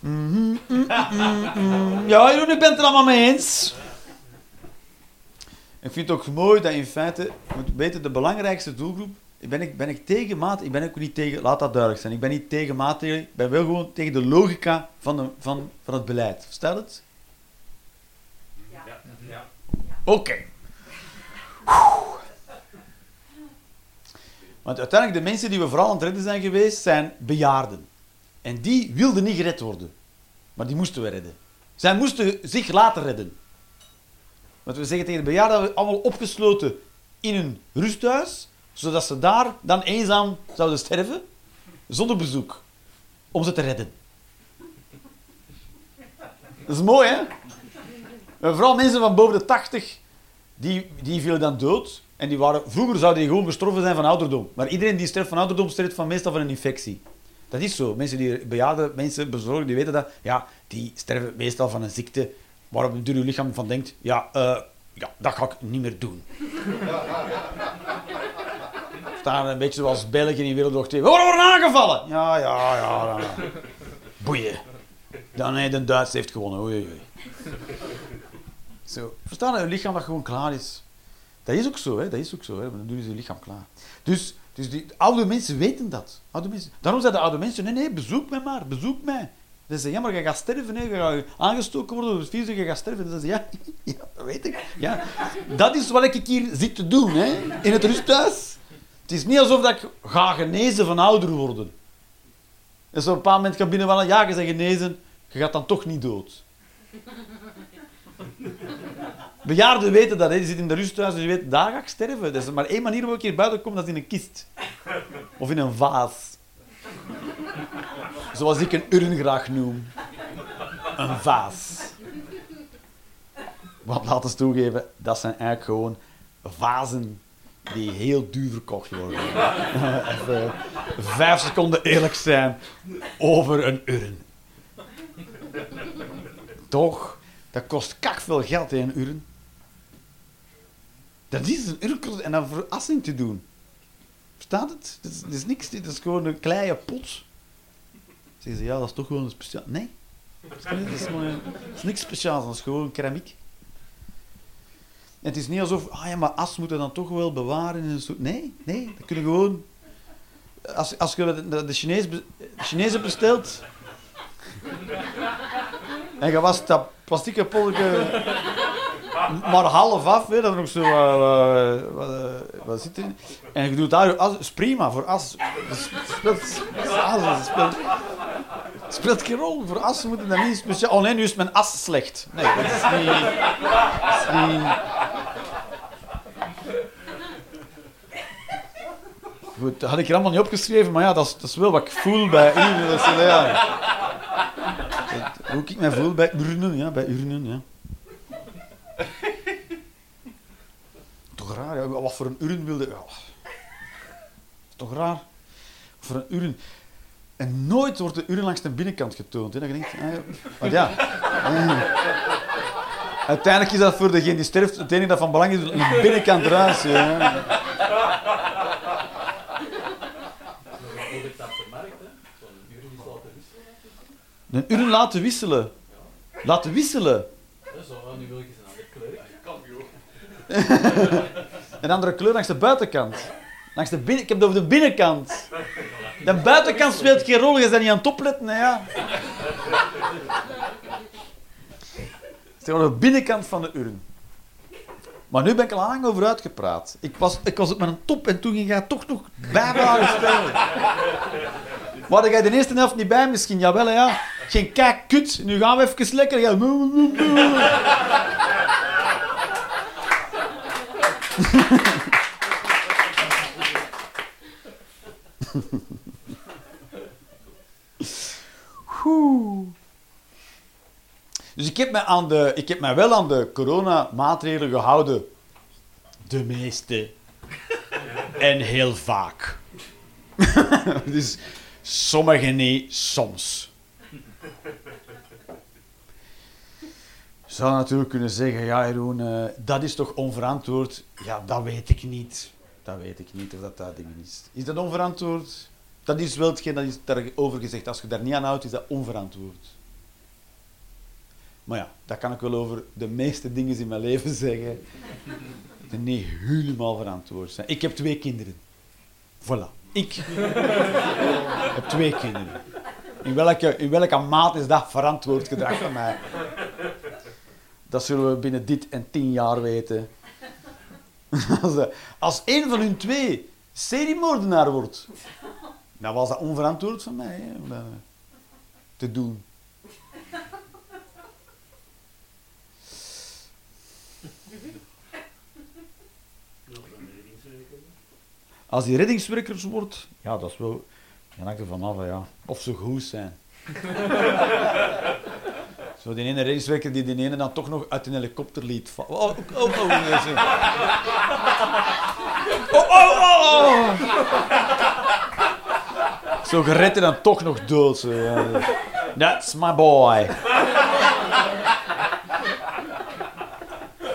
A: Mhm, mm, mm. Ja, Jeroen, ik ben het er allemaal mee eens. Ik vind het ook mooi dat in feite, je moet weten, de belangrijkste doelgroep, ben ik, ben ik tegen ik ben ook niet tegen, laat dat duidelijk zijn, ik ben niet tegen maatregelen, ik ben wel gewoon tegen de logica van, de, van, van het beleid. Stel het?
D: Ja. ja.
A: Oké. Want uiteindelijk, de mensen die we vooral aan het redden zijn geweest, zijn bejaarden. En die wilden niet gered worden. Maar die moesten we redden. Zij moesten zich laten redden. Want we zeggen tegen de bejaarden, dat we allemaal opgesloten in een rusthuis, zodat ze daar dan eenzaam zouden sterven, zonder bezoek. om ze te redden. Dat is mooi, hè? Vooral mensen van boven de 80, die, die vielen dan dood. En die waren, vroeger zouden die gewoon gestorven zijn van ouderdom. Maar iedereen die sterft van ouderdom, sterft van meestal van een infectie. Dat is zo. Mensen die bejaarde mensen bezorgen, die weten dat. Ja, die sterven meestal van een ziekte waarop een je lichaam van denkt, ja, eh, ja, dat ga ik niet meer doen. Staan een beetje zoals België in Wereldoorlog 2. We worden aangevallen! Ja, ja, ja. ja. Boeien. Dan nee, de Duits heeft gewonnen. Oei, oei. Zo. Verstaan je lichaam dat gewoon klaar is. Dat is ook zo, hè. Dat is ook zo, hè. Dan doen ze je lichaam klaar. Dus, dus die oude mensen weten dat. Oude mensen. Daarom zeiden de oude mensen, nee, nee, bezoek mij maar, bezoek mij. Ze zeggen, ja, maar je gaat sterven, hè. je gaat aangestoken worden door het virus, je gaat sterven. Dan zeggen ze, ja, [LAUGHS] ja, dat weet ik. Ja. Dat is wat ik hier zit te doen, hè. in het rusthuis. Het is niet alsof dat ik ga genezen van ouder worden. En zo op een bepaald moment kan binnenvallen, ja, je genezen, je gaat dan toch niet dood. Bejaarden weten dat, hè. die zitten in de rusthuis en je weet, daar ga ik sterven. Er maar één manier waarop ik hier buiten kom, dat is in een kist. Of in een vaas. Zoals ik een urn graag noem. Een vaas. Want laten we toegeven, dat zijn eigenlijk gewoon vazen die heel duur verkocht worden. [LAUGHS] Even vijf seconden eerlijk zijn over een urn. Toch? Dat kost kak veel geld, hè, een urn. Dat is een urn en dan voor assing te doen. Verstaat het? Dat is, niks, dit is gewoon een kleine pot. Zeggen ze, ja, dat is toch gewoon een speciaal... Nee. Dat is, een- niks speciaals, dat is gewoon keramiek. Het is niet alsof, ah ja, maar as moeten dan toch wel bewaren in een soort... Nee, nee, dat kunnen gewoon... Als, als je de, de, Chinees, Chinezen bestelt... En je was dat plastieke polletje maar half af, hè, dat nog zo... eh, wat, wat zit er? En je doet daar as, is prima, voor as. Speelt, as, speelt, speelt geen rol. Voor as moeten dat niet speciaal... Oh nee, nu is mijn as slecht. Nee, dat is niet... Dat. Goed, dat had ik er allemaal niet opgeschreven, maar ja, dat is, dat is wel wat ik voel bij u. Dat ja. Dat- hoe ik mij voel bij urnen, ja, bij urnen, ja. [LAUGHS] Toch raar, ja. wat voor een urn wilde... Toch raar. Voor een urn... En nooit wordt de urn langs de binnenkant getoond. Hè. Dat je ah, ja. Want ja... [LAUGHS] Uiteindelijk is dat voor degene die sterft het enige dat van belang is, een binnenkant eruit. Ja. Een urn laten wisselen. Laten wisselen.
D: Ja, zo, nu wil ik eens een andere kleur. [LAUGHS]
A: Een andere kleur langs de buitenkant. Langs de binnen... Ik heb het over de binnenkant. De buitenkant speelt geen rol, je bent niet aan het opletten. Ja. Het is gewoon de binnenkant van de urn. Maar nu ben ik al lang over uitgepraat. Ik was, ik was op mijn top en toen ging jij toch nog bijvragen stellen. Maar jij de eerste helft niet bij misschien? Jawel, ja. Geen kijk, kut. Nu gaan we even lekker. Dus ik heb, mij aan de, ik heb mij wel aan de coronamaatregelen gehouden. De meeste. En heel vaak. [LAUGHS] dus sommige niet, soms. Zou natuurlijk kunnen zeggen, ja Jeroen, eh, dat is toch onverantwoord? Ja, dat weet ik niet. Dat weet ik niet of dat dat is. Is dat onverantwoord? Dat is wel hetgeen dat is daarover gezegd. Als je daar niet aan houdt, is dat onverantwoord. Maar ja, dat kan ik wel over de meeste dingen in mijn leven zeggen. Die niet helemaal verantwoord zijn. Ik heb twee kinderen. Voilà. Ik [LAUGHS] heb twee kinderen. In welke, in welke maat is dat verantwoord gedrag van mij? Dat zullen we binnen dit en tien jaar weten. [LAUGHS] Als, eh, als een van hun twee seriemoordenaar wordt, dan was dat onverantwoord van mij hè, dat te doen. Als hij reddingswerkers wordt, ja, dat is wel... Dan hangt er vanaf, ja. Of ze goed zijn. [LAUGHS] Zo die ene racewekker die die ene dan toch nog uit een helikopter liet vallen. Oh, oh, oh, nee, zo. oh, oh, oh, oh. Zo gered dan toch nog dood. That's my boy.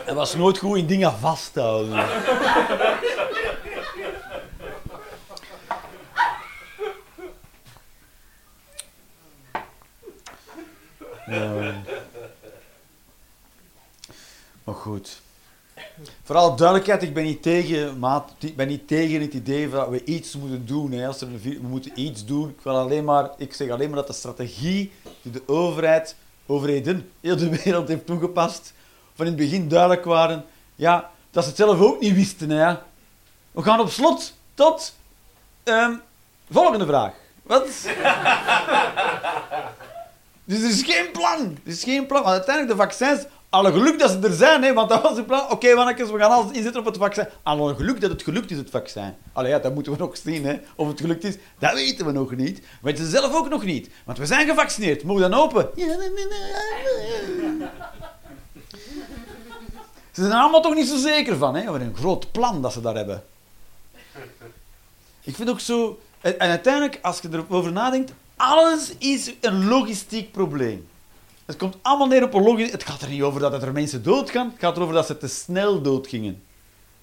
A: Hij was nooit goed in dingen vasthouden. Ja. Maar goed. Vooral duidelijkheid, ik ben niet tegen, ik ben niet tegen het idee dat we iets moeten doen. Hè. Als we moeten iets doen. Ik, wil alleen maar, ik zeg alleen maar dat de strategie die de overheid, overheden, heel de wereld heeft toegepast, van in het begin duidelijk waren, ja, dat ze het zelf ook niet wisten. Hè. We gaan op slot tot ehm, volgende vraag. Wat? Dus er is geen plan. Er is geen plan. Want uiteindelijk, de vaccins, alle geluk dat ze er zijn, hè, want dat was het plan. Oké, mannetjes, we gaan alles inzetten op het vaccin. Alle geluk dat het gelukt is, het vaccin. Allee, ja, dat moeten we [LAUGHS] nog zien, hè. Of het gelukt is, dat weten we nog niet. We weten zelf ook nog niet. Want we zijn gevaccineerd. We dan open? Ze zijn er allemaal toch niet zo zeker van, hè. Wat een groot plan dat ze daar hebben. Ik vind ook zo... En uiteindelijk, als je erover nadenkt, alles is een logistiek probleem. Het komt allemaal neer op een logisch... Het gaat er niet over dat er mensen doodgaan. Het gaat erover dat ze te snel doodgingen.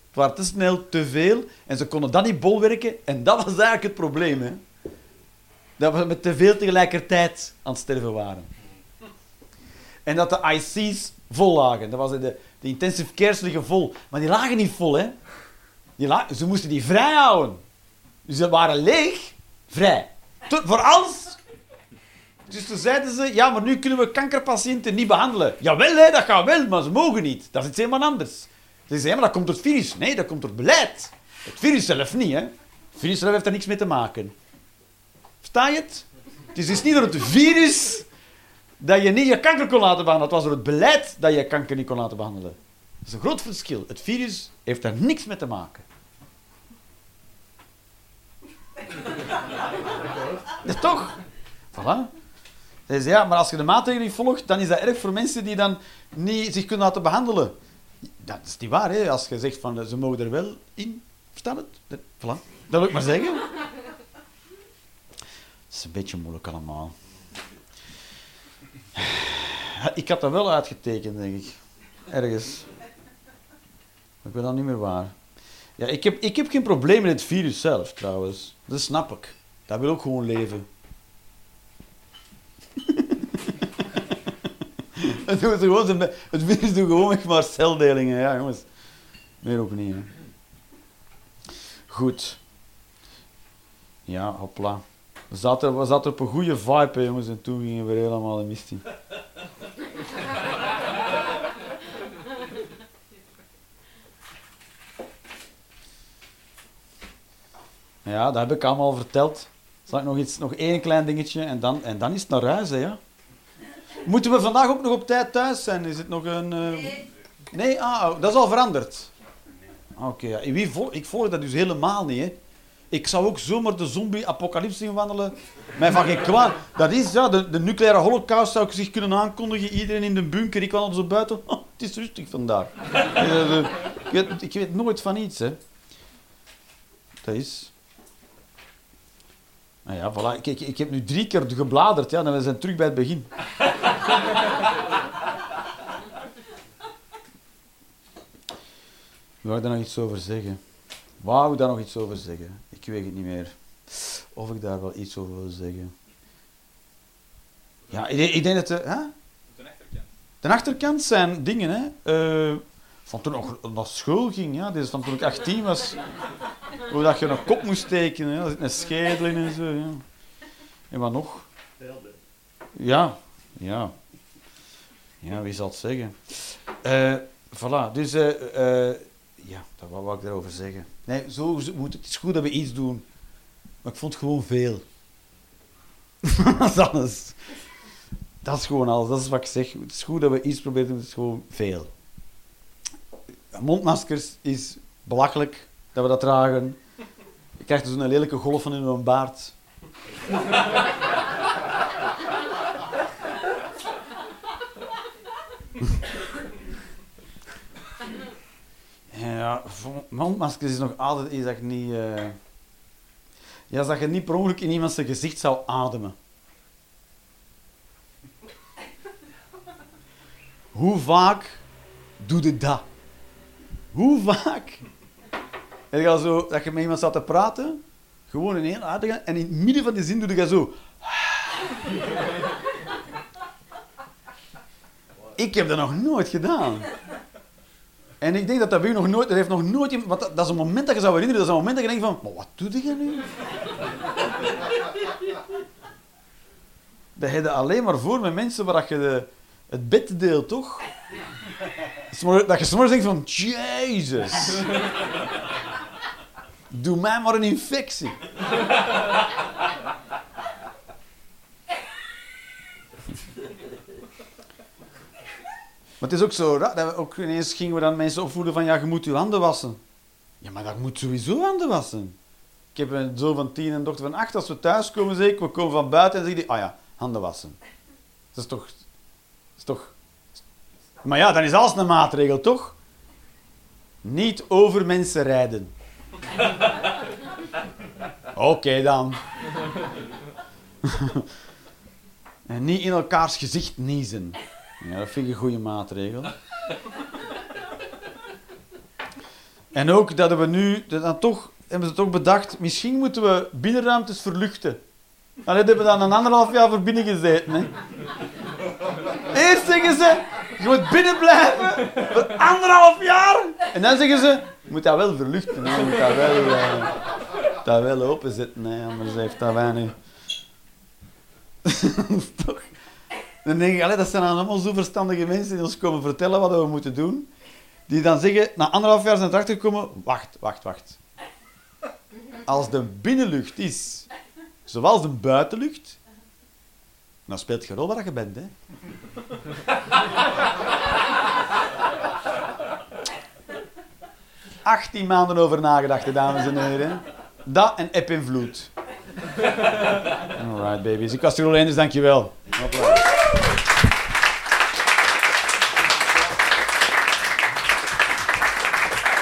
A: Het waren te snel, te veel. En ze konden dat niet bolwerken. En dat was eigenlijk het probleem. Hè? Dat we met te veel tegelijkertijd aan het sterven waren. En dat de IC's vol lagen. Dat was de, de intensive cares liggen vol. Maar die lagen niet vol, hè. Die la- ze moesten die vrij houden. Dus ze waren leeg, vrij. Voor als... Dus toen zeiden ze, ja, maar nu kunnen we kankerpatiënten niet behandelen. Jawel, hè, dat gaat wel, maar ze mogen niet. Dat is iets helemaal anders. Ze zeiden, ja, maar dat komt door het virus. Nee, dat komt door het beleid. Het virus zelf niet, hè. Het virus zelf heeft daar niks mee te maken. Versta je het? Het is dus niet door het virus dat je niet je kanker kon laten behandelen. Het was door het beleid dat je kanker niet kon laten behandelen. Dat is een groot verschil. Het virus heeft daar niks mee te maken. [LAUGHS] Ja, toch? Voilà. Hij zei, ja, maar als je de maatregelen niet volgt, dan is dat erg voor mensen die dan niet zich kunnen laten behandelen. Dat is niet waar, hè. Als je zegt van, ze mogen er wel in, verstaan het? Dat, voilà. Dat wil ik maar zeggen. Het is een beetje moeilijk allemaal. Ik had dat wel uitgetekend, denk ik. Ergens. Ik weet dat niet meer waar. Ja, ik heb, ik heb geen probleem met het virus zelf, trouwens. Dat snap ik. Dat wil ook gewoon leven. [LAUGHS] het, het virus doet gewoon echt maar celdelingen. Ja, jongens. Meer ook niet. Goed. Ja, hopla. We zaten, we zaten op een goede vibe, jongens. En toen gingen we helemaal de mist in. Ja, dat heb ik allemaal verteld. Zal ik nog, iets, nog één klein dingetje en dan, en dan is het naar huis, hè, ja. Moeten we vandaag ook nog op tijd thuis zijn? Is het nog een... eh, Nee, ah, oh, dat is al veranderd. Ah, Oké, ja. Ik volg dat dus helemaal niet, hè. Ik zou ook zomaar de zombie-apocalypse in wandelen. Mij van geen kwaad. Dat is, ja, de, de nucleaire holocaust zou ik zich kunnen aankondigen. Iedereen in de bunker, ik wandel zo buiten. [LAUGHS] Oh, het is rustig vandaag. Eh, eh, ik, weet, ik weet nooit van iets, hè. Dat is... Nou ja, voilà. Ik, ik, ik heb nu drie keer gebladerd, ja, en we zijn terug bij het begin. [LAUGHS] Wou ik daar nog iets over zeggen? Wou ik daar nog iets over zeggen? Ik weet het niet meer. Of ik daar wel iets over wil zeggen. Ja, ik, denk- ik denk dat... De, hè?
C: De achterkant.
A: De achterkant zijn dingen, hè. Eh, van toen ik nog naar school ging, ja. Dus van toen ik 18 was. Hoe dat je een kop moest tekenen, hè. Er zit een schedel in en zo, ja. En wat nog? Ja, ja. Ja, wie zal het zeggen? Eh voilà, dus... eh ja, dat wat wou ik daarover zeggen. Nee, zo moet het. Is goed dat we iets doen. Maar ik vond het gewoon veel. [LAUGHS] dat is alles. Dat is gewoon alles. Dat is wat ik zeg. Het is goed dat we iets proberen doen. Het is gewoon veel. Mondmaskers is belachelijk dat we dat dragen. Je krijgt dus een lelijke golf van in een baard. Ja, mondmaskers is nog altijd iets dat ik niet... eh, Ja, dat je niet per ongeluk in iemand zijn gezicht zou ademen. Hoe vaak doe je dat? Hoe vaak? En al zo, dat je met iemand staat te praten, gewoon in één adem, en in het midden van die zin doe je zo... [LAUGHS] Ik heb dat nog nooit gedaan. En ik denk dat dat u nog nooit... Er heeft nog nooit... Want dat, dat is een moment dat je zou herinneren. Dat is een moment dat je denkt van... Maar wat doe je nu? [LAUGHS] Dat heb je alleen maar voor met mensen waar dat je het bed deelt, toch? Dat je soms denkt van... Jezus. Doe mij maar een infectie. Maar het is ook zo. Dat we ook ineens gingen we dan mensen opvoeden van... Ja, je moet je handen wassen. Ja, maar dat moet sowieso handen wassen. Ik heb een zoon van tien en een dochter van acht. Als we thuis komen, zeg ik, we komen van buiten en zeggen die... Ah ja, handen wassen. Dat is toch... Dat is toch... Maar ja, dan is alles een maatregel, toch? Niet over mensen rijden. [LAUGHS] Oké dan. [LAUGHS] en niet in elkaars gezicht niezen. Ja, dat vind ik een goede maatregel. En ook dat we nu, dan toch, hebben ze toch bedacht, misschien moeten we binnenruimtes verluchten. En dat hebben we dan een anderhalf jaar voor binnen gezeten. Hè. Eerst zeggen ze, je moet binnen blijven voor anderhalf jaar. En dan zeggen ze, je moet dat wel verluchten. Je moet dat wel, eh, dat wel openzetten, hè. anders heeft dat weinig... [LAUGHS] Toch... Dan denk ik, allee, dat zijn allemaal zo verstandige mensen die ons komen vertellen wat we moeten doen. Die dan zeggen, na anderhalf jaar zijn erachter gekomen, wacht, wacht, wacht. Als de binnenlucht is zoals de buitenlucht, dan speelt geen rol waar je bent. Hè. Achttien maanden over nagedacht, dames en heren. Dat en eb en vloed. Alright, babies. Ik was Tirol Enders, dankjewel. Hopla.